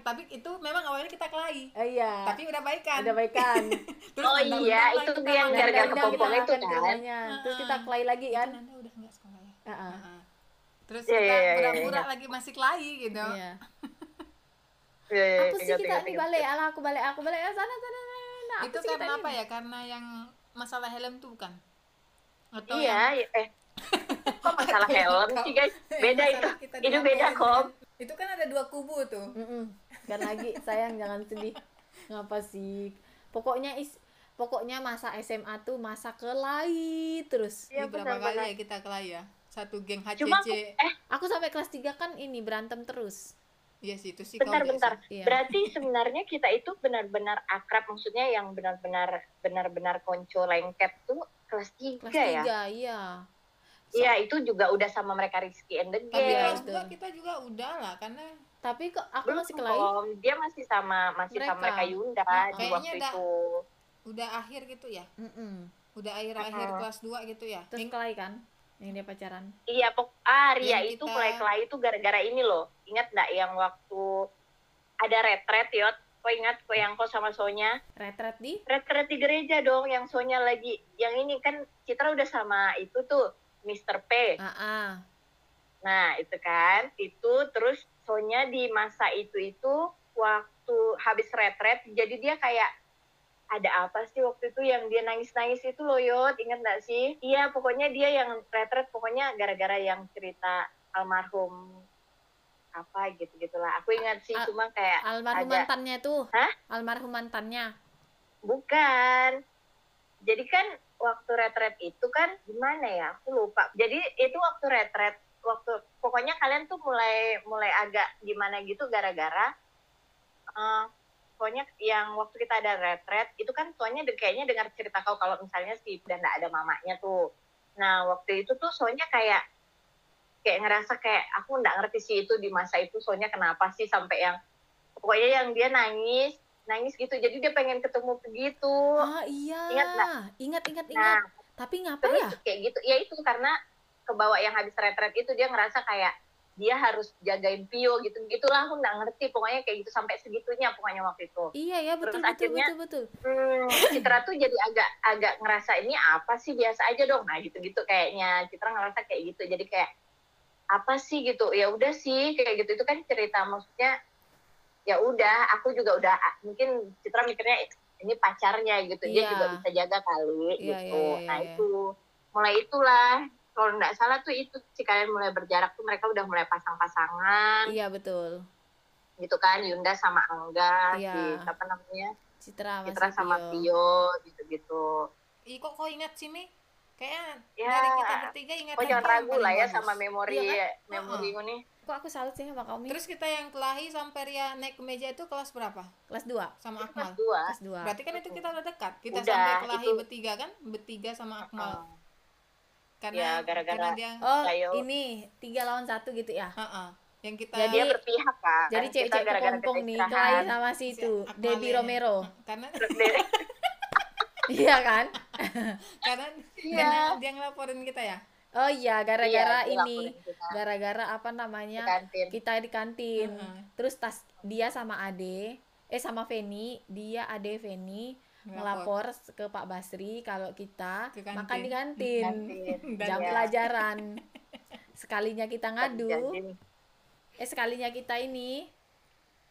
B: tapi itu memang awalnya kita kelahi
A: oh iya
B: tapi udah baikan
A: udah baikan [LAUGHS]
B: Terus
C: Oh
B: Nanda
C: iya, itu
B: kita
C: yang gara-gara
A: Nanda
C: kepompong itu kan?
A: terus kita kelahi lagi
B: Itu
A: kan
B: Nanda udah nggak sekolah ya
A: Heeh.
B: Heeh. terus
C: Iya,
B: kita
C: iya, iya,
B: pura-pura
C: iya.
B: lagi masih kelahi gitu
A: iya
C: Iya, iya,
A: apa sih kita
C: ingat.
A: balik alah aku balik aku balik sana sana sana, sana.
B: Itu karena
A: ini?
B: apa ya karena yang masalah helm tuh bukan atau
C: Iya,
B: yang
C: iya, eh. Kok masalah helm sih guys? Beda itu. Itu beda
B: kan?
C: kok.
B: itu kan ada dua kubu tuh
A: Mm-mm. Kan lagi sayang jangan sedih ngapa sih pokoknya is pokoknya masa SMA tuh masa kelahi terus
C: Iya,
B: Ini berapa kali ya kita kelahi ya satu geng
C: Cuma
B: HCC
C: eh
A: aku sampai kelas 3 kan ini berantem terus
B: iya sih itu sih
C: bentar bentar.
A: Iya.
C: Berarti sebenarnya kita itu benar-benar akrab maksudnya yang benar-benar benar-benar konco lengket tuh kelas 3
A: kelas
C: ya?
A: 3 iya
C: Iya, itu juga udah sama mereka Rizky and the
B: tapi
C: Gang.
A: Iya,
B: kelas
A: itu.
B: dua kita juga udah lah karena
A: tapi kok aku
C: Belum
A: masih kelahi
C: Om. Dia masih sama masih sama
A: Mereka.
C: mereka Yunda
A: Oh,
C: di
B: kayaknya
C: waktu
B: dah-
C: itu.
B: udah akhir gitu ya
A: Mm-mm.
B: udah akhir-akhir
C: Uh-uh.
B: kelas 2 gitu ya
A: terus
B: Yang-
A: kelahi kan yang dia pacaran
C: Iya, pok ah Ria
B: Yang
C: itu
B: kita-
C: mulai kelahi itu gara-gara ini loh. Ingat nggak yang waktu ada retret yot? Kok ingat kok yang kau sama Sonya?
A: retret di
C: Retret di gereja dong, yang Sonya lagi. Yang ini kan Citra udah sama itu tuh Mr. P.
A: ah ah.
C: Nah, itu kan, itu terus Sonya di masa itu itu waktu habis retret, jadi dia kayak ada apa sih waktu itu yang dia nangis-nangis itu loh Yot, ingat nggak sih? Iya, pokoknya dia yang retret pokoknya gara-gara yang cerita almarhum apa gitu gitulah. Aku ingat sih
A: Al-
C: cuma kayak
A: almarhum
C: ada
A: mantannya tuh
C: Hah?
A: almarhum mantannya
C: bukan. Jadi kan waktu retret itu kan gimana ya? Aku lupa. Jadi itu waktu retret, waktu pokoknya kalian tuh mulai mulai agak gimana gitu gara-gara eh, pokoknya yang waktu kita ada retret itu kan soalnya kayaknya dengar cerita kau kalau misalnya si dan nggak ada mamanya tuh. Nah waktu itu tuh soalnya kayak kayak ngerasa kayak aku nggak ngerti sih itu di masa itu soalnya kenapa sih sampai yang pokoknya yang dia nangis nangis gitu. Jadi dia pengen ketemu begitu.
A: Ah iya.
C: Ingat nggak?
A: ingat ingat ingat.
C: Nah
A: tapi ngapa
C: terus
A: ya?
C: kayak gitu. Ya itu karena kebawa yang habis retret itu dia ngerasa kayak dia harus jagain Pio gitu. Gitulah aku nggak ngerti. Pokoknya kayak gitu sampai segitunya pokoknya waktu itu.
A: Iya ya betul
C: Terus
A: betul
C: akhirnya-
A: betul. betul
C: hmm, Citra tuh jadi agak agak ngerasa ini apa sih? Biasa aja dong. Nah gitu gitu kayaknya. Citra ngerasa kayak gitu. Jadi kayak apa sih? Gitu. Ya udah sih kayak gitu. Itu kan cerita maksudnya ya udah aku juga udah mungkin Citra mikirnya ini pacarnya gitu dia
A: Iya.
C: juga bisa jaga kali
A: Iya,
C: gitu
A: iya, iya,
C: nah
A: iya.
C: itu mulai itulah kalau nggak salah tuh itu si kalian mulai berjarak tuh mereka udah mulai pasang-pasangan
A: iya betul
C: gitu kan Yunda sama Angga
A: Iya.
C: si apa namanya
A: Citra sama
C: Citra sama
A: Pio.
C: Pio gitu-gitu
B: Ih, kok kau ingat sih Mi? Kayaknya
C: Ya,
B: dari kita bertiga ingat
C: Kok jangan ragu lah ya sama memori
A: Iya
C: memori ini.
A: kok aku salut sih sama kamu
B: Terus kita yang kelahi sampai Ria naik ke meja itu kelas berapa?
A: kelas 2
B: Sama
C: Kelas
B: Akmal.
C: dua.
A: kelas 2
B: Berarti kan itu kita udah dekat. Kita
C: Udah,
B: sampai kelahi
C: itu-
B: bertiga kan? Bertiga sama Akmal.
C: Oh,
B: Karena
C: Ya, gara-gara-
B: karena dia
A: oh ini tiga lawan satu gitu ya
B: Heeh. yang kita
A: Jadi-
C: dia berpihak kan.
A: jadi
C: Kita
A: cewek-cewek
C: gara-gara
A: kepompong nih kelahi sama si itu Debbie
B: ya.
A: Romero
B: Karena [LAUGHS]
A: iya kan [LAUGHS]
B: karena
C: Iya.
B: dia ngelaporin kita ya.
A: oh iya gara-gara
C: Iya,
A: ini gara-gara apa
C: di
A: namanya
C: kantin.
A: kita di kantin
B: Heeh.
A: terus tas dia sama Ade eh sama Feni dia Ade Feni
B: Ngelapor.
A: ngelapor ke Pak Basri kalau kita makan di kantin
C: Kantin.
A: Jam
C: Iya.
A: pelajaran sekalinya kita ngadu eh sekalinya kita ini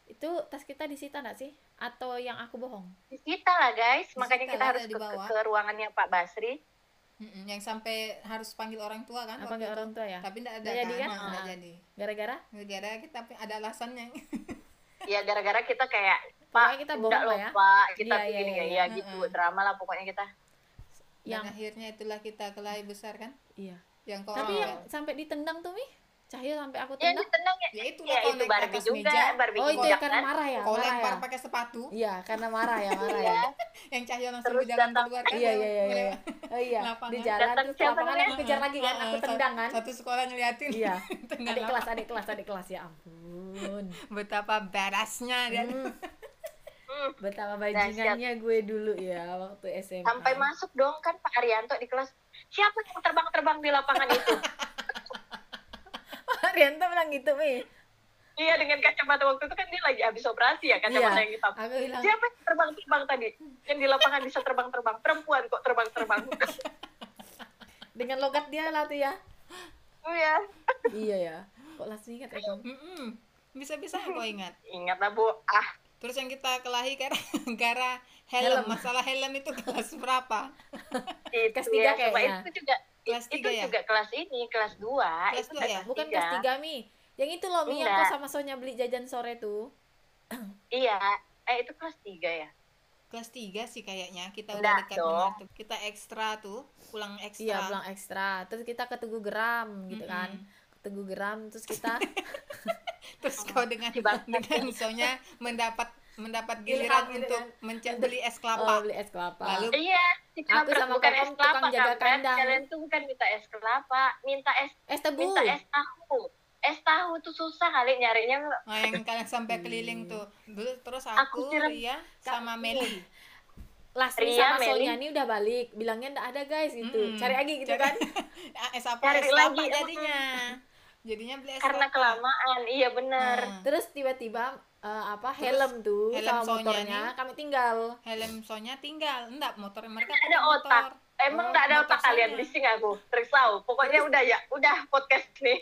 A: itu tas kita disita nggak sih atau yang aku bohong
C: disita lah guys, makanya
B: Disita
C: kita
B: lah,
C: harus
B: ada di
C: ke,
B: bawah.
C: ke ruangannya Pak Basri.
B: Mm-mm, yang sampai harus panggil orang tua kan? itu.
A: orang tua ya
B: Tapi enggak ada
A: jadi kan?
B: Nggak
A: Ah.
B: jadi.
A: gara-gara
B: Gara-gara kita ada alasannya. [LAUGHS]
C: Ya gara-gara kita kayak Pak,
A: Pokoknya kita bohong
C: loh
A: lah ya.
C: Pak, kita
A: Iya, iya,
C: gini
A: iya,
C: ya,
A: iya.
C: ya gitu
B: Heeh.
C: drama lah pokoknya kita.
A: yang
B: Dan akhirnya itulah kita kelahi besar kan?
A: iya
B: Yang kau
A: tapi yang sampai ditendang tuh mi Cahyo sampai aku
C: Ya
A: tendang
C: ditendang ya.
B: ya itu
C: Ya
B: kau
C: itu Barbie
B: atas
C: juga,
B: meja,
C: Barbie
A: oh itu
C: juga
A: karena
C: kan.
A: marah ya
B: kau
A: marah
B: lempar
A: ya
B: pakai sepatu,
A: iya karena marah ya marah ya
C: Iya.
B: yang Cahyo langsung
C: Terus
B: berjalan
C: datang-
B: keluar kan?
A: iya
B: yang
A: iya iya, iya. oh iya [LAUGHS]
B: lapangan.
A: di jalan
C: Datang
A: terus
C: siapa
A: lapangan aku kejar lagi kan aku
B: Heeh,
A: tendang
B: satu-
A: kan
B: Satu sekolah ngeliatin.
A: iya [LAUGHS] adik kelas adik kelas adik kelas ya ampun
B: Betapa berasnya dia.
A: Hmm.
C: Mm-mm.
A: betapa bajingannya gue dulu ya waktu SMA
C: sampai masuk dong kan Pak Arianto di kelas siapa yang terbang-terbang di lapangan itu [LAUGHS]
A: Rianto bilang gitu mi.
C: Iya dengan kacamata waktu itu kan dia lagi habis operasi ya kacamata
A: Iya.
C: yang hitam.
A: aku bilang.
C: Siapa yang terbang-terbang tadi? Yang di lapangan bisa terbang-terbang. Perempuan kok terbang-terbang. [LAUGHS]
A: Dengan logat dia lah tuh ya.
C: Oh ya
A: iya ya. Kok langsung ingat ya kamu
B: bisa-bisa aku ingat.
C: Ingat lah bu. Ah
B: terus yang kita kelahi gara [LAUGHS] gara helm.
A: Helm.
B: masalah helm itu kelas berapa
C: itu
A: Kelas tiga
C: ya,
A: kayaknya.
C: itu juga
B: Kelas
C: itu
B: tiga ya?
C: juga kelas ini kelas 2
B: Kelas
C: itu
B: dua ya?
A: bukan kelas tiga mi yang itu loh mi yang kau sama Sonya beli jajan sore tuh [CLEARS THROAT]
C: iya eh itu kelas 3 ya
B: kelas 3 sih kayaknya kita udah dekat
C: dong.
B: kita ekstra tuh pulang ekstra
A: iya pulang ekstra terus kita ke Tugu Geram gitu kan
B: Mm-mm.
A: ke Tugu Geram terus kita [LAUGHS]
B: terus kau dengan
C: Dibakar. [LAUGHS]
B: dengan soalnya mendapat mendapat giliran
A: gitu
B: untuk
A: kan.
B: mencet beli es
A: oh,
B: kelapa
A: beli es kelapa.
B: Lalu
C: iya si
A: Aku sama
C: bukan es kelapa
A: tukang jaga kandang.
C: kalian tuh bukan minta es kelapa minta es
A: es tebu.
C: minta es tahu. Es tahu tuh susah kali nyarinya.
B: Nah, yang kalian sampai
A: Iya.
B: keliling tuh. Dulu terus
C: Aku
B: aku, Ria sama Meli.
A: Lasmi
C: Ria,
A: sama
C: Meli.
A: Sonya ini udah balik. Bilangnya nggak ada guys gitu.
B: Mm-mm.
A: cari lagi gitu
B: Cari-
A: kan. [LAUGHS]
B: Es apa
C: Cari
B: es kelapa
C: lagi,
B: jadinya jadinya beli es
C: karena kelamaan iya bener.
B: Nah,
A: terus tiba-tiba eh, apa
B: Terus
A: helm tuh
B: helm
A: sama
B: Sonya
A: motornya
B: nih.
A: kami tinggal.
B: Helm Sonya tinggal. Enggak motor mereka
C: Ada otak.
B: motor.
C: Emang
B: Oh,
C: nggak ada otak kalian?
B: Sonya.
C: bising aku. Risau. Pokoknya udah ya udah podcast nih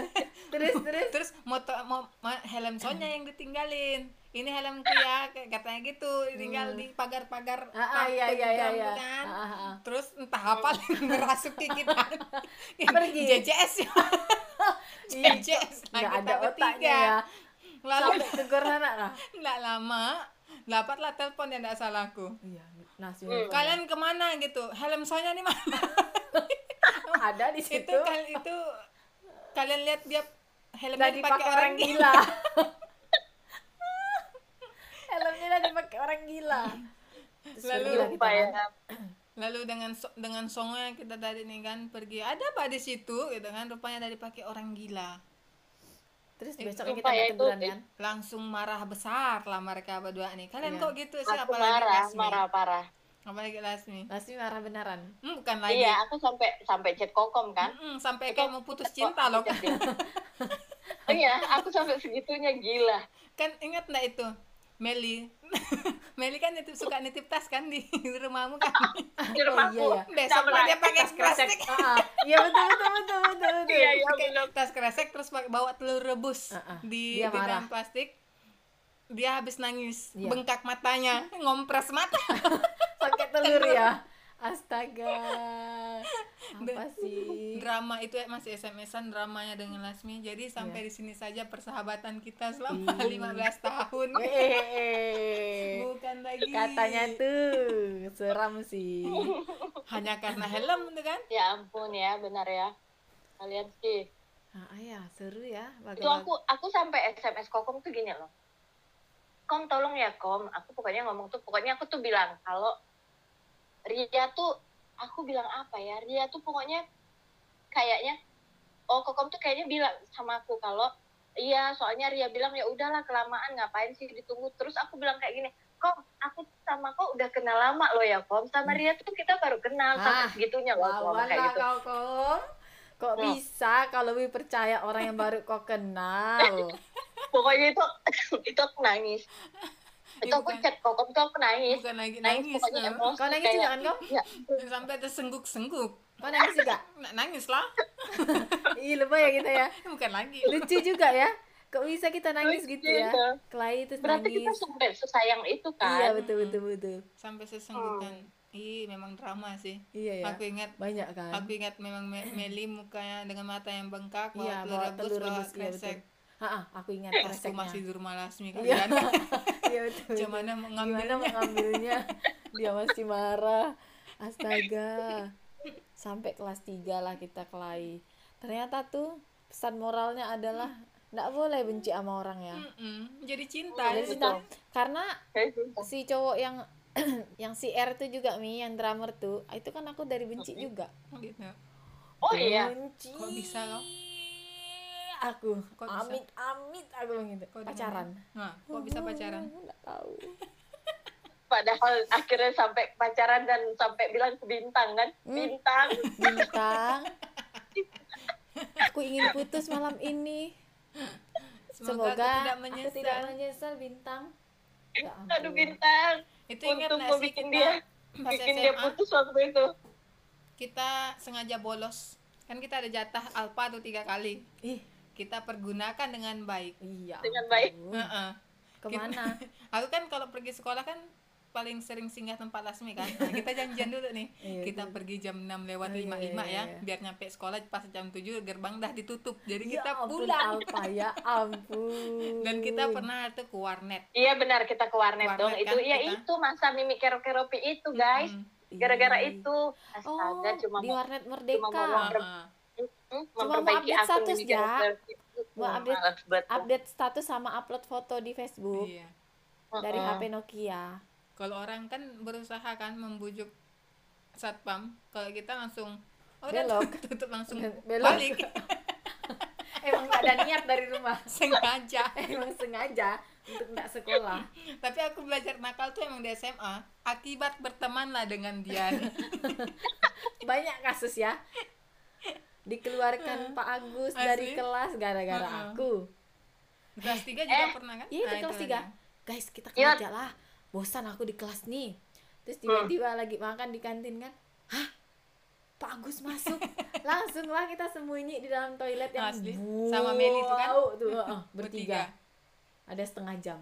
C: [LAUGHS]
A: terus terus.
B: Terus motor mo- helm Sonya yang ditinggalin ini helmku ya katanya gitu. Tinggal di pagar-pagar
A: Hmm. ah, ah, iya iya iya iya.
B: kan.
A: Ah, ah, ah.
B: terus entah apa [LAUGHS] yang merasuki kita [LAUGHS]
A: Pergi.
B: JJS ya. [LAUGHS]
A: Iya,
B: JJS Nah,
A: nggak ada otaknya ya.
B: Lalu
A: sampai ke Gorana lah
B: nggak lama dapatlah telepon yang tidak salahku.
A: Iya nasi
C: Hmm.
B: kalian ke mana? gitu. Helm Sonya nih mana
A: ada di
B: itu
A: situ.
B: kal itu kalian lihat dia helmnya dipakai
A: orang gila [LAUGHS] dipakai orang gila. Terus
B: Lalu
C: lupa ya.
A: kan. [CLEARS THROAT]
B: lalu dengan dengan songnya kita tadi nih kan pergi ada apa di situ? gitu kan rupanya dari pakai orang gila.
A: Terus
B: Eh,
A: besoknya kita
C: ya, itu-
A: teguran kan?
B: langsung marah besar lah mereka berdua nih. Kalian
A: Iya.
B: kok gitu sih?
C: Aku
B: apalagi
C: marah
B: Lasmi?
C: marah parah.
B: Apalagi Lasmi?
A: Lasmi marah beneran.
B: Hmm, bukan lagi.
C: Iya aku sampai sampai chat kokom kan.
B: Mm-mm, sampai kayak mau putus cinta loh. kan [LAUGHS]
C: iya aku sampai segitunya gila.
B: Kan ingat nggak itu? Meli [LAUGHS] Meli kan nitip suka nitip tas kan di [LAUGHS] rumahmu kan [LAUGHS]
C: di rumahku
A: iya, ya.
B: besok
C: pernah.
B: dia pakai plastik
A: Ah, ah. iya betul betul betul betul betul
C: iya iya
B: pakai
C: bener.
B: tas kresek terus pakai bawa telur rebus
A: Ah, ah.
B: di,
A: Dia
B: di dalam plastik dia habis nangis
A: Iya.
B: bengkak matanya ngompres mata
A: pakai telur ya astaga. Apa sih?
B: Drama itu ya, masih SMS-an dramanya dengan Lasmi. Jadi sampai di sini saja persahabatan kita selama
A: Iya.
B: 15 tahun.
A: Eh,
B: bukan lagi.
A: Katanya tuh seram sih.
B: Hanya karena helm itu kan?
C: Ya ampun ya benar ya. Kalian sih.
A: Ah ya seru ya.
C: Itu aku aku sampai sms kokom tuh gini loh. Kom tolong ya kom. Aku pokoknya ngomong tuh pokoknya aku tuh bilang kalau Ria tuh aku bilang apa ya Ria tuh pokoknya kayaknya oh kokom tuh kayaknya bilang sama aku kalau iya soalnya Ria bilang ya udahlah kelamaan ngapain sih ditunggu? Terus aku bilang kayak gini kom aku sama kok udah kenal lama loh ya kom. Sama Ria tuh kita baru kenal
A: Ah,
C: sampai segitunya loh
A: Wawan
C: kayak gitu.
A: Kau kok kok
C: Hmm.
A: bisa kalau lebih percaya orang yang baru kau kenal? [LAUGHS]
C: Pokoknya itu itu aku nangis itu
B: Ya,
C: aku
B: bukan.
C: chat kokom tuh aku nangis.
B: Bukan lagi
C: nangis
B: nangis
C: pokoknya emosi
A: kau nangis juga kan kau?
C: ya,
B: sampai tersengguk-sengguk
A: kau nangis juga? [LAUGHS]
B: Nangis lah. [LAUGHS]
A: Ih lebay ya kita ya. [LAUGHS]
B: Bukan lagi.
A: Lucu juga ya. Kok bisa kita nangis
C: Lucu
A: gitu ya?
C: itu.
A: Kelai terus
C: berarti kita
A: nangis.
C: sampai sesayang itu kan?
A: Iya betul betul betul.
B: Sampai sesenggukan. Ih memang drama sih.
A: Iya ya.
B: Aku ingat
A: banyak kan?
B: aku ingat memang Me- [CLEARS THROAT] Meli mukanya dengan mata yang bengkak
A: iya
B: bawa
A: bawa telur
B: rebus bawa
A: rebus iya
B: kresek.
A: Ah, ah, aku ingat
B: aku
A: kreseknya.
B: masih di rumah Lasmi
A: iya.
B: kalian
A: iya betul betul.
B: gimana mau
A: gimana
B: ngambilnya
A: mengambilnya? Dia masih marah. [LAUGHS] Astaga. Sampai kelas 3 lah kita kelahi ternyata tuh pesan moralnya adalah nggak boleh benci sama orang ya.
B: Mm-mm, jadi cinta.
A: Jadi
B: itu.
A: kita karena
C: Kayak gitu.
A: si cowok yang [CLEARS THROAT] yang si R tuh juga mi yang drummer tuh itu kan aku dari benci juga.
B: Gitu.
C: Oh iya?
A: Benci.
B: Kok bisa loh?
A: Aku.
B: Kok bisa?
A: amit amit aku gitu.
B: Kok
A: pacaran.
B: nah kok bisa pacaran?
A: Oh, nggak tahu.
C: Padahal akhirnya sampai pacaran dan sampai bilang ke bintang kan?
A: Hmm.
C: bintang.
A: Bintang. Aku ingin putus malam ini.
B: Semoga,
A: semoga
B: aku tidak
A: aku
B: menyesal.
A: tidak menyesal bintang. Ya ampun.
C: aduh bintang.
B: Itu ingat
C: untuk
B: nggak sih
C: bikin
B: kita
C: dia
B: pas
C: bikin dia
B: SMA
C: putus waktu itu?
B: Kita sengaja bolos. Kan kita ada jatah alfa tuh tiga kali.
A: Ih
B: kita pergunakan dengan baik
A: iya
C: Dengan baik.
B: Heeh.
A: ke mana [LAUGHS]
B: aku kan kalau pergi sekolah kan paling sering singgah tempat Lasmi kan Nah, kita janjian dulu nih
A: Iya,
B: kita pergi jam 6 lewat
A: Oh, iya,
B: 55
A: iya,
B: ya
A: iya.
B: biar nyampe sekolah pas jam 7 gerbang dah ditutup jadi
A: Ya
B: kita
A: ampun,
B: pulang
A: Alfa ya ampun
B: dan kita pernah tuh ke warnet
C: iya benar kita ke warnet,
B: Warnet
C: dong
B: kan
C: itu ya
B: kita.
C: itu masa mimi keropi itu guys
B: Mm-mm.
C: gara-gara
A: Ih.
C: itu
A: oh
C: astaga cuma
A: di
C: mau
A: warnet merdeka
C: cuma mau.
A: Cuma mau update
C: akun
A: status, ya. Mau
C: Hmm,
A: update- update status sama upload foto di Facebook
B: iya.
A: dari
C: Heeh.
A: HP Nokia.
B: Kalau orang kan berusaha kan membujuk satpam. Kalau kita langsung oh udah
A: Belok. [LAUGHS]
B: tutup langsung
A: Belok.
B: balik. [LAUGHS]
A: Emang gak ada niat dari rumah. [LAUGHS]
B: Sengaja.
A: Emang sengaja untuk nggak sekolah.
B: Tapi aku belajar nakal tuh emang di SMA akibat berteman lah dengan dia
A: banyak kasus ya dikeluarkan Pak Agus
B: Asli?
A: dari kelas gara-gara
B: Heeh.
A: aku.
B: Kelas 3 juga
C: Eh,
B: pernah kan?
A: iya
B: Nah,
A: di kelas
B: itu
A: tiga.
B: dia.
A: guys kita kerja lah. Bosan aku di kelas nih. Terus tiba-tiba lagi makan di kantin kan? Hah? Pak Agus masuk. [LAUGHS] Langsung lah kita sembunyi di dalam toilet yang
B: Asli. Sama Meli tuh kan?
A: tuh heeh, bertiga.
B: Bertiga.
A: ada setengah jam.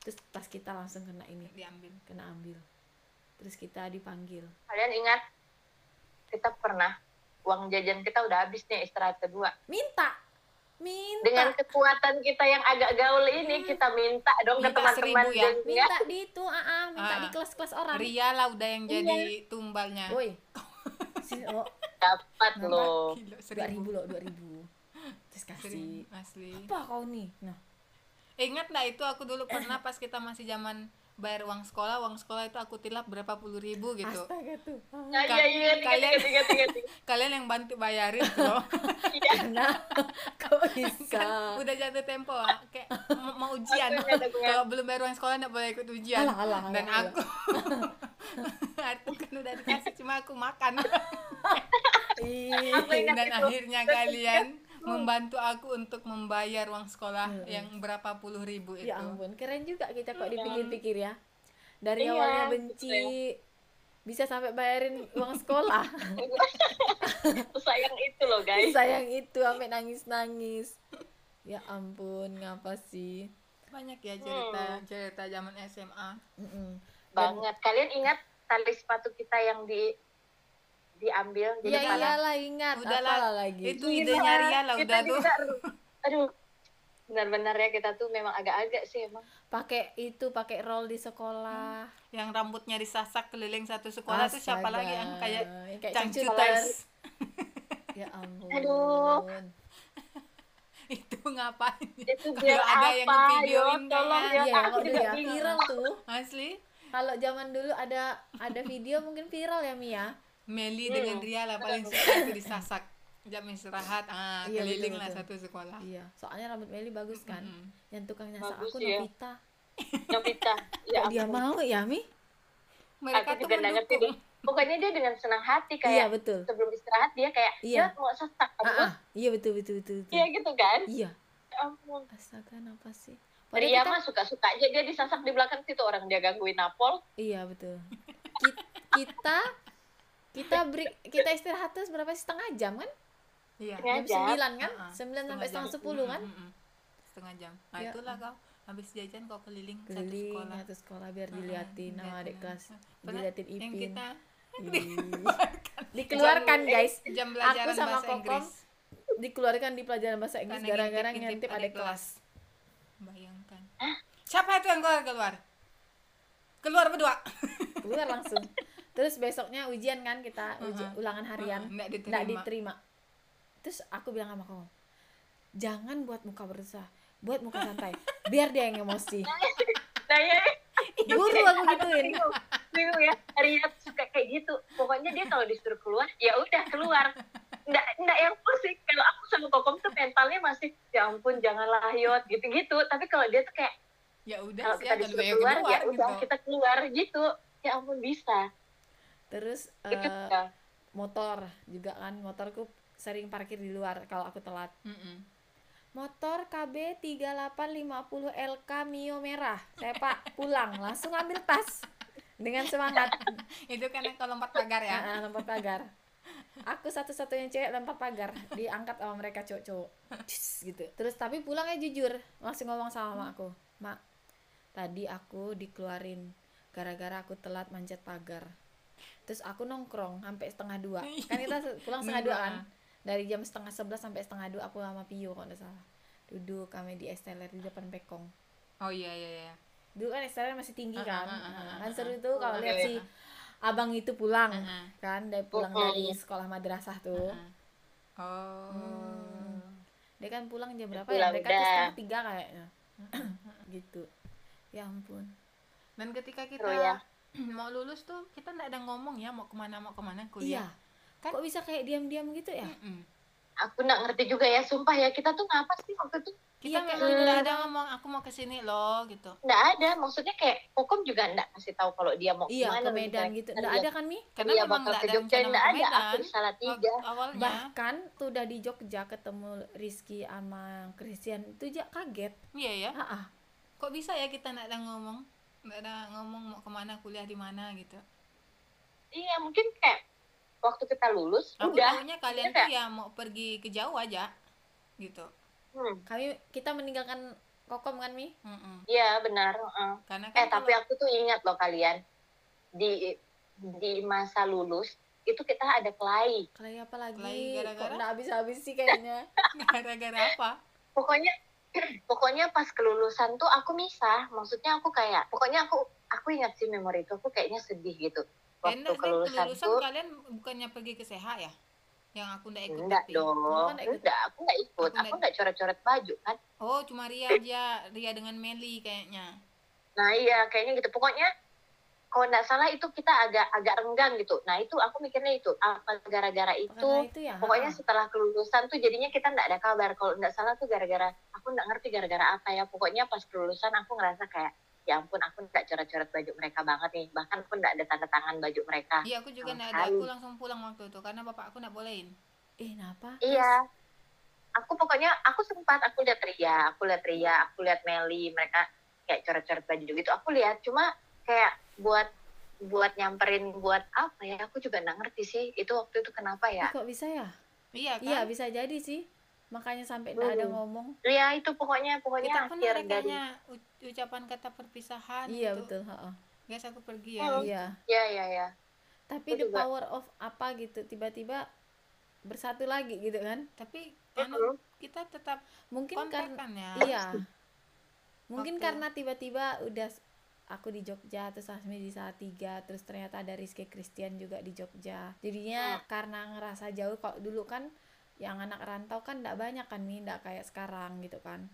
A: Terus pas kita langsung kena ini
B: diambil.
A: kena ambil. Terus kita dipanggil.
C: Kalian ingat kita pernah uang jajan kita udah habis nih istirahat kedua.
A: Minta. Minta.
C: Dengan kekuatan kita yang agak gaul ini kita minta dong ke
B: Minta
C: teman-teman
B: seribu ya?
C: ya
A: minta di itu ah, ah, minta
B: Ah.
A: di kelas-kelas orang.
B: Ria lah udah yang jadi
C: Iya.
B: tumbalnya.
A: Woi. [LAUGHS] Oh.
C: Dapat loh.
A: Dua
B: seribu.
A: Ribu loh dua ribu. [LAUGHS] Terus kasih.
B: Asli.
A: Apa kau nih? Nah.
B: Ingat nggak itu aku dulu pernah pas kita masih zaman bayar uang sekolah uang sekolah itu aku tilap berapa puluh ribu gitu.
A: Astaga tuh.
C: Ya iya iya ingat
B: Kalian-
C: ingat ingat ingat. [LAUGHS]
B: kalian yang bantu bayarin tuh
C: Iya. [LAUGHS]
A: nah kau bisa?
B: Udah jatuh tempo ah. kayak mau, ujian. Kalau belum bayar uang sekolah nggak boleh ikut ujian.
A: Alah, alah,
B: dan
A: alah,
B: aku. aku [LAUGHS] kan udah dikasih cuma aku makan. Dan akhirnya kalian membantu aku untuk membayar uang sekolah
A: Hmm.
B: yang berapa puluh ribu itu.
A: ya ampun keren juga kita kok dipikir-pikir ya. Dari
C: Iya,
A: awalnya benci bisa sampai bayarin uang sekolah. [LAUGHS]
C: Sayang itu loh guys.
A: Sayang itu sampai nangis-nangis. Ya ampun ngapa sih?
B: Banyak ya cerita
C: Hmm.
B: cerita zaman SMA
A: Mm-mm.
C: banget. Kalian ingat tali sepatu kita yang di diambil di
A: ya
C: depan
A: iyalah ingat
B: Udahlah,
A: apalah lagi.
B: itu idenya Ria lah
C: kita
B: udah tuh.
C: Juga [LAUGHS] aduh benar-benar ya kita tuh memang agak-agak sih emang.
A: Pakai itu pakai roll di sekolah.
B: Yang rambutnya disasak keliling satu sekolah tuh siapa
A: Astaga.
B: lagi yang kayak
A: Yang kayak
B: cangcuters
A: ya ampun
C: Aduh. [LAUGHS]
B: itu ngapain?
C: Itu
B: Kalau ada
C: apa?
B: Yang ngevideoin
C: yo tolong
B: kayaknya.
C: ya
A: iya
C: aku juga
A: ya
C: bingung.
A: viral tuh.
B: Asli?
A: Kalau zaman dulu ada ada video mungkin viral ya Mia
B: Meli
C: Hmm.
B: dengan Ria lah paling suka itu disasak. Jam istirahat ah
A: Iya,
B: keliling
A: betul,
B: lah
A: betul.
B: satu sekolah.
A: Iya soalnya rambut Meli bagus kan?
B: Mm-mm.
A: yang tukang nyasar
C: Bagus,
A: aku
C: iya.
A: Novita.
C: Novita. [LAUGHS] Ya
A: kok dia
C: ampun.
A: mau ya Mi?
B: Mereka
C: aku
B: tuh
C: juga deh. Pokoknya dia dengan senang hati
A: iya
C: kayak
A: betul.
C: sebelum istirahat dia kayak
A: Iya.
C: "Yot, mau sesak
A: ah,
C: aku
A: ah, iya betul betul betul, betul.
C: iya gitu kan?
A: Iya.
C: Ya ampun.
A: Astaga kenapa sih?
C: Ria
A: Padahal kita,
C: mah suka-suka aja. Dia disasak di belakang situ. Orang dia gangguin Napol
A: iya betul. Ki- kita kita beri kita istirahat terus berapa sih setengah jam kan?
B: Iya.
A: Jam sembilan kan?
B: Ah, ah.
A: sembilan sampai
B: jam.
A: setengah sepuluh kan?
B: Mm-mm. setengah jam. Nah
A: Ya.
B: itulah kau habis jajan kau keliling, satu
A: keliling
B: sekolah.
A: satu sekolah biar diliatin sama
B: diliatin.
A: adik kelas.
B: Pernah
A: diliatin
B: yang
A: Ipin.
B: kita
A: Ih. [LAUGHS] dikeluarkan. Guys.
B: Jam pelajaran
A: sama
B: bahasa
A: Kokom
B: Inggris.
A: dikeluarkan di pelajaran bahasa Inggris gara-gara ngintip adik kelas.
B: bayangkan. Siapa itu yang keluar keluar? Keluar berdua.
A: Keluar langsung [LAUGHS] terus besoknya ujian kan kita uji-
B: Uh-uh.
A: ulangan harian.
B: Uh-uh, nggak
A: nggak
B: diterima.
A: diterima. Terus aku bilang sama kamu jangan buat muka berusaha buat muka santai biar dia yang emosi. [LAUGHS]
C: Nah ya
A: guru [LAUGHS] aku gituin.
C: Bingung ya Ria suka kayak gitu. Pokoknya dia kalau disuruh keluar ya udah keluar. Nggak nggak yang pusing kalau aku sama kokom tuh mentalnya masih ya ampun janganlah yot gitu gitu tapi kalau dia tuh kayak
B: ya udah
C: kalau
B: sih
C: kita disuruh keluar,
B: keluar
C: ya udah
B: gitu.
C: kita keluar gitu. Ya ampun bisa
A: terus
C: ya.
A: motor juga kan motorku sering parkir di luar kalau aku telat.
B: Mm-mm.
A: motor KB 3850 LK Mio merah. Saya pak pulang langsung ambil tas dengan semangat. [LAUGHS]
B: Itu kan kalau lompat pagar ya?
A: Ah, lompat pagar. Aku satu-satunya cewek lompat pagar diangkat sama mereka cowok-cowok. Gitu. Terus tapi pulangnya jujur langsung ngomong sama mak aku. Mak tadi aku dikeluarin gara-gara aku telat manjat pagar terus aku nongkrong sampai setengah dua. Kan kita pulang setengah dua kan? dari jam setengah sebelas sampai setengah dua aku sama Pio kalau nggak salah. Duduk kami di esteller di depan pekong.
B: Oh iya iya iya.
A: Dulu kan esteller masih tinggi
B: Ah,
A: kan?
B: ah, ah, ah,
A: kan seru tuh kalau lihat
C: iya,
A: si abang itu pulang kan dari pulang dari sekolah madrasah tuh.
B: Oh.
A: Hmm. dia kan pulang jam berapa
C: Pulang
A: ya mereka tuh setengah tiga kayaknya. [CLEARS THROAT] Gitu. Ya ampun.
B: Dan ketika kita
C: ya. [CLEARS THROAT]
B: mau lulus tuh kita nggak ada ngomong ya mau ke mana mau ke mana
A: iya.
B: Kuliah Kan-
A: kok bisa kayak diam-diam gitu ya?
B: Mm-mm.
C: aku nggak ngerti juga ya sumpah ya kita tuh ngapa sih waktu itu?
B: Kita
A: Iya, kayak
B: nggak ada ngomong aku mau ke sini loh gitu.
C: Nggak ada maksudnya kayak Kokom juga nggak kasih tahu kalau dia mau
A: iya
C: ke mana
A: ke Medan gitu. Nggak ada kan mi?
B: Karena
C: dia
B: memang nggak
C: ke
B: ada
C: Jogja nggak
B: ke
C: ada aku di salah tiga.
B: awalnya.
A: Bahkan tuh udah di Jogja ketemu Rizky sama Christian itu aja kaget.
B: Iya ya.
A: Ah ah.
B: kok bisa ya kita nggak ada ngomong nggak ada ngomong mau ke mana kuliah di mana gitu.
C: Iya mungkin kayak waktu kita lulus
B: aku
C: udah.
B: tahunya kalian
C: Udah.
B: tuh ya mau pergi ke jauh aja gitu.
C: Hmm,
A: kami kita meninggalkan kokom kan mi?
C: Iya benar heeh.
B: karena
C: eh
B: kan
C: tapi
B: kalau-
C: aku tuh ingat loh kalian di di masa lulus itu kita ada kelai
A: Kelai apa lagi?
B: Kelai
A: kok
B: gara-gara?
A: nggak habis-habis sih kayaknya? [LAUGHS]
B: Gara-gara apa?
C: Pokoknya [CLEARS THROAT] pokoknya pas kelulusan tuh aku misah. Maksudnya aku kayak pokoknya aku aku ingat sih memori itu. Aku kayaknya sedih gitu. Waktu
B: Enak
C: kelulusan
B: kelulusan
C: tuh.
B: kalian bukannya pergi ke seha ya? Yang aku nggak ikut
C: enggak
B: tapi.
C: dong.
A: Kamu kan ikut?
C: enggak aku nggak ikut.
B: Aku
C: aku
B: nggak-
C: nggak coret-coret baju kan?
B: Oh cuma Ria aja. Ria dengan Meli kayaknya.
C: Nah iya. Kayaknya gitu. Pokoknya kalau nggak salah itu kita agak agak renggang gitu. Nah itu aku mikirnya itu apa gara-gara itu
A: itu ya
C: pokoknya
A: ah.
C: setelah kelulusan tuh jadinya kita nggak ada kabar. Kalau nggak salah tuh gara-gara aku nggak ngerti gara-gara apa ya. Pokoknya pas kelulusan aku ngerasa kayak ya ampun aku nggak coret-coret baju mereka banget nih. Bahkan aku nggak ada tanda tangan baju mereka.
B: Iya aku juga nggak ada. Aku langsung pulang waktu itu karena bapak aku nggak bolehin.
A: Eh kenapa?
C: Iya. Aku pokoknya aku sempat aku lihat Ria aku lihat Ria aku lihat Meli mereka kayak coret-coret baju gitu. Aku lihat cuma kayak buat buat nyamperin buat apa ya aku juga nggak ngerti sih itu waktu itu kenapa ya
A: kok bisa ya
B: iya kan
A: iya bisa jadi sih makanya sampai nggak ada
C: Hmm.
A: ngomong
C: Ria itu pokoknya pokoknya
B: kita
C: akhir dari
B: ucapan kata perpisahan
A: iya
B: gitu.
A: betul ha-ha.
B: guys aku pergi ya
C: Oh.
A: iya
C: ya ya ya
A: tapi
C: Aku
A: the
C: juga.
A: power of apa gitu tiba-tiba bersatu lagi gitu kan
B: tapi
C: Mm-mm.
B: anu kita tetap
A: mungkin karena
B: kan ya
A: iya [LAUGHS] mungkin
B: Waktu-
A: karena tiba-tiba udah aku di Jogja terus Asmi di Salatiga terus ternyata ada Rizky Christian juga di Jogja. Jadinya karena ngerasa jauh kalau dulu kan yang anak rantau kan tidak banyak kan Mi tidak kayak sekarang gitu kan.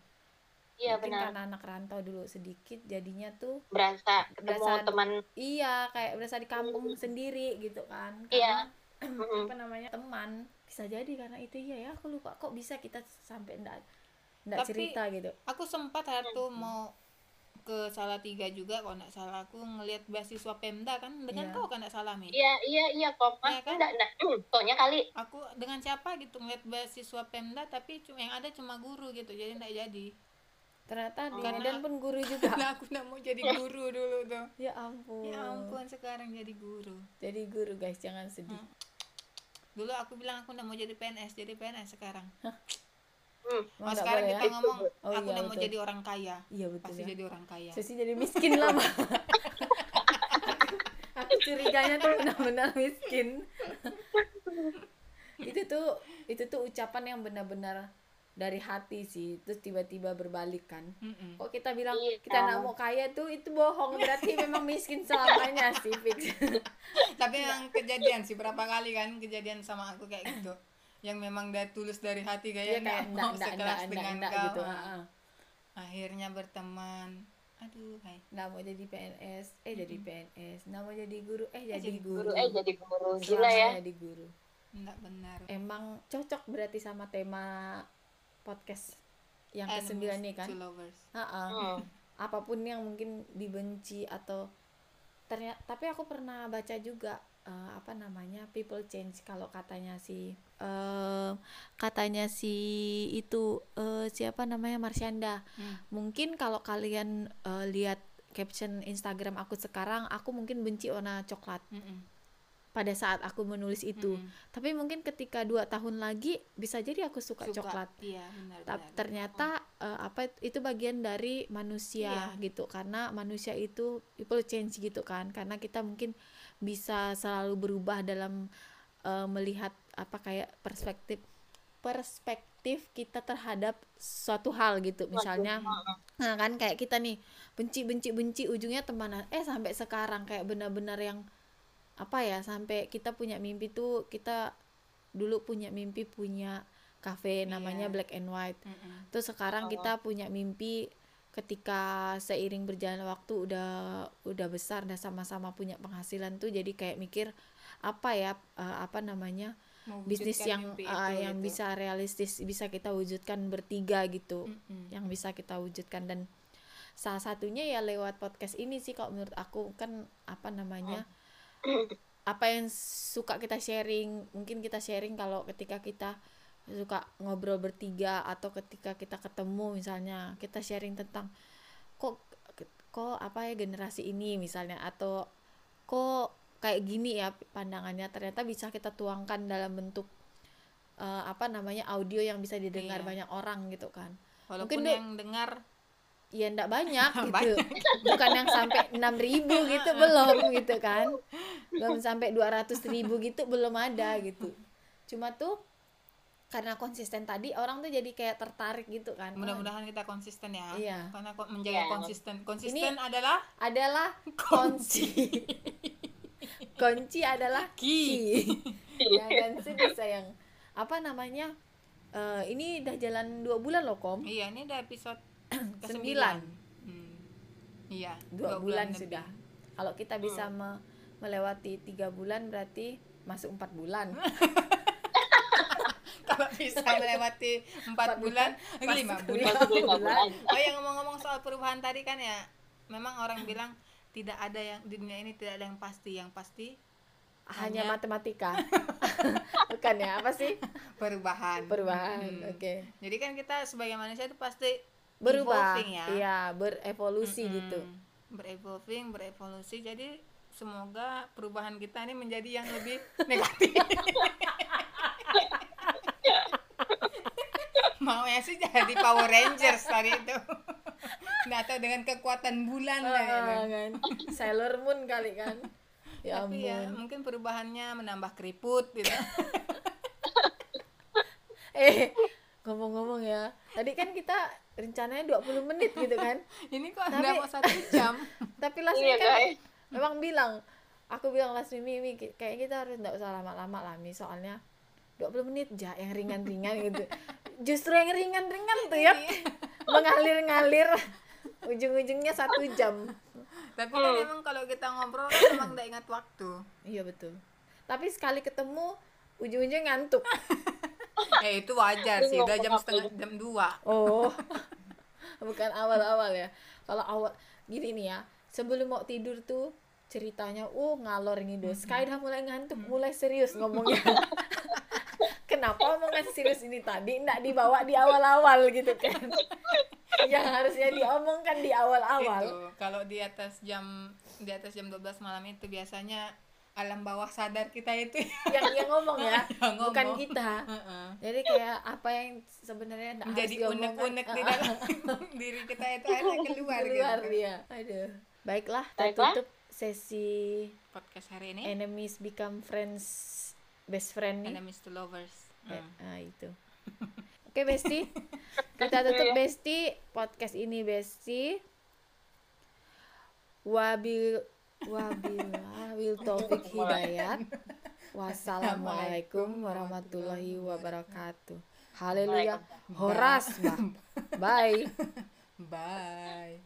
C: Iya
A: mungkin
C: benar.
A: karena anak rantau dulu sedikit jadinya tuh
C: berasa ketemu
A: Berasa-
C: teman.
A: iya kayak berasa di kampung sendiri gitu kan.
C: Iya.
A: karena
C: Mm-mm. [CLEARS THROAT]
A: apa namanya teman. Bisa jadi karena itu iya ya aku lupa. Kok bisa kita sampai ndak ndak cerita gitu?
B: aku sempat hari itu mau ke Salatiga juga kalau nggak salah. Aku ngelihat beasiswa Pemda kan dengan
A: Iya.
B: kau kan nggak salah Mi
C: iya iya iya kok.
B: Iya kan?
C: enggak enggak. Soalnya kali.
B: Aku dengan siapa gitu ngeliat beasiswa Pemda tapi cuma yang ada cuma guru gitu jadi nggak jadi.
A: Ternyata di
B: Karena-
A: Medan pun guru [LAUGHS] juga.
B: Nah aku nggak mau jadi guru dulu tuh.
A: Ya ampun.
B: Ya ampun sekarang jadi guru.
A: Jadi guru guys jangan sedih.
B: Hmm. dulu aku bilang aku nggak mau jadi PNS jadi PNS sekarang
C: hmm,
A: Mau
B: oh, sekarang kita
A: ya?
B: ngomong
A: Oh
B: aku
A: iya,
B: mau
A: betul.
B: jadi orang kaya.
A: Iya betul
B: pasti
A: ya.
B: jadi orang kaya.
A: Sesi jadi miskin lama [LAUGHS] aku curiganya tuh benar-benar miskin. [LAUGHS] Itu tuh itu tuh ucapan yang benar-benar dari hati sih. Terus tiba-tiba berbalik kan.
B: Mm-mm.
A: kok kita bilang
C: Iya.
A: kita nggak mau kaya tuh itu bohong. Berarti memang miskin selamanya sih fix [LAUGHS]
B: tapi yang kejadian sih berapa kali kan kejadian sama aku kayak gitu yang memang dari tulus dari hati kayak
A: kayak [LAUGHS]
B: nggak mau
A: enggak
B: sekelas
A: enggak
B: dengan
A: enggak
B: kau
A: gitu
B: Ah.
A: heeh.
B: akhirnya berteman. Aduh hai.
A: Nggak mau jadi PNS eh jadi PNS nggak mau jadi guru eh jadi,
B: jadi
A: guru,
C: guru eh jadi guru gila ya.
A: jadi guru.
B: Enggak benar.
A: Emang cocok berarti sama tema podcast yang
B: Enemies
A: kesembilan nih kan?
B: lovers.
A: Ha-ha.
C: Hmm.
A: apa pun yang mungkin dibenci atau ternyata tapi aku pernah baca juga eh, apa namanya people change kalau katanya si eh, katanya si itu eh, siapa namanya Marsyanda
B: Hmm.
A: mungkin kalau kalian eh, lihat caption Instagram aku sekarang aku mungkin benci warna coklat
B: Mm-mm.
A: pada saat aku menulis itu
B: Mm-mm.
A: tapi mungkin ketika dua tahun lagi bisa jadi aku suka,
B: Suka.
A: coklat
B: iya benar
A: tapi
B: benar.
A: ternyata eh, apa itu bagian dari manusia
B: Iya.
A: gitu karena manusia itu people change gitu kan karena kita mungkin bisa selalu berubah dalam eh, melihat apa kayak perspektif perspektif kita terhadap suatu hal gitu misalnya nah kan kayak kita nih benci benci benci ujungnya temanan eh sampai sekarang kayak benar-benar yang apa ya sampai kita punya mimpi tuh kita dulu punya mimpi punya cafe namanya
B: Iya.
A: Black and White
B: Mm-mm.
A: Terus sekarang kita punya mimpi ketika seiring berjalan waktu udah udah besar udah sama-sama punya penghasilan tuh jadi kayak mikir apa ya eh, apa namanya bisnis yang eh,
B: itu,
A: yang
B: gitu.
A: bisa realistis bisa kita wujudkan bertiga gitu
B: Mm-mm.
A: yang bisa kita wujudkan dan salah satunya ya lewat podcast ini sih kalau menurut aku kan apa namanya apa yang suka kita sharing mungkin kita sharing kalau ketika kita suka ngobrol bertiga atau ketika kita ketemu misalnya kita sharing tentang kok kok apa ya generasi ini? misalnya atau kok kayak gini ya pandangannya? Ternyata bisa kita tuangkan dalam bentuk eh, apa namanya audio yang bisa didengar
B: Iya.
A: banyak orang gitu kan.
B: Walaupun
A: Mungkin,
B: yang dengar
A: ya enggak banyak [LAUGHS] gitu.
B: Banyak.
A: bukan yang sampai 6000 gitu belum gitu kan. Belum sampai 200.000 ribu gitu belum ada gitu. Cuma tuh karena konsisten tadi orang tuh jadi kayak tertarik gitu kan. Oh,
B: mudah-mudahan kita konsisten ya.
A: Iya.
B: karena kok menjaga
C: Iya.
B: konsisten. Konsisten adalah
A: adalah [LAUGHS] kunci kunci adalah
B: Key.
A: key [LAUGHS] ya kan sih bisa yang apa namanya? Eh, ini udah jalan dua bulan loh kom.
B: Iya ini udah episode [CLEARS THROAT] ke
A: Sembilan.
B: Hmm. iya
A: dua, bulan,
B: lebih.
A: sudah. kalau kita bisa me- melewati tiga bulan berarti masuk empat bulan [LAUGHS] [LAUGHS]
B: kalau bisa melewati empat bulan lima bulan.
A: bulan.
B: Oh yang ngomong-ngomong soal perubahan tadi kan ya memang orang bilang tidak ada yang di dunia ini tidak ada yang pasti. Yang pasti
A: hanya
B: Hanya-
A: matematika. [LAUGHS] Bukan ya apa sih?
B: Perubahan.
A: Perubahan
B: Hmm.
A: oke.
B: Jadi kan kita sebagai manusia itu pasti
A: berubah.
B: evolving ya.
A: Iya berevolusi
B: Mm-mm.
A: gitu.
B: Berevolving berevolusi. Jadi semoga perubahan kita ini menjadi yang lebih [LAUGHS] negatif [LAUGHS] mau ya sih jadi Power Rangers tadi itu. Nggak tahu dengan kekuatan bulan lah ya.
A: Ah, kan. Sailor Moon kali kan. Ya
B: tapi ya
A: ampun.
B: mungkin perubahannya menambah keriput gitu. [LAUGHS]
A: Eh ngomong-ngomong ya. Tadi kan kita rencananya 20 menit gitu kan. [LAUGHS]
B: Ini kok
A: Tapi-
B: mau satu jam?
A: Tapi last
C: Iya,
A: kan
C: guys.
A: memang bilang aku bilang last Mimi Mimi kayak kita harus nggak usah lama-lama lah Mi. Soalnya 20 menit aja yang ringan-ringan gitu. Justru yang ringan-ringan tuh ya mengalir-ngalir ujung-ujungnya satu jam.
B: Tapi
A: Oh.
B: kan emang kalau kita ngobrol kan emang nggak ingat waktu.
A: Iya betul. Tapi sekali ketemu ujung-ujungnya ngantuk.
B: Eh [LAUGHS] itu wajar sih. Udah jam setengah jam dua.
A: Oh. [LAUGHS] Bukan awal-awal ya. Kalau awal gini nih ya. Sebelum mau tidur tuh ceritanya uh ngalor ngidul Sky udah mulai ngantuk mulai serius ngomongnya [LAUGHS] kenapa omongan serius ini tadi? Nggak dibawa di awal-awal gitu kan. [LAUGHS] Yang harusnya diomongkan di awal-awal.
B: Kalau di atas jam di atas jam 12 malam itu biasanya alam bawah sadar kita itu.
A: Yang [LAUGHS] yang ngomong ya
B: Yang
A: bukan
B: ngomong.
A: kita.
B: Heeh.
A: jadi kayak apa yang sebenarnya diomongkan,
B: unek-unek di
A: uh,
B: dalam [LAUGHS] diri kita itu akhirnya keluar,
A: keluar
B: gitu.
A: dia. Aduh. Baiklah
C: Baiklah.
A: tertutup sesi
B: podcast hari ini.
A: Enemies become friends best friend nih.
B: Enemies to lovers.
A: Eh,
B: Hmm.
A: ah, itu. [LAUGHS] Oke Besti. [LAUGHS] Kita tutup Besti podcast ini Besti. Wabil wabil taufik hidayat. [LAUGHS] Wassalamualaikum warahmatullahi wabarakatuh. haleluya. Horas bah bye.
B: Bye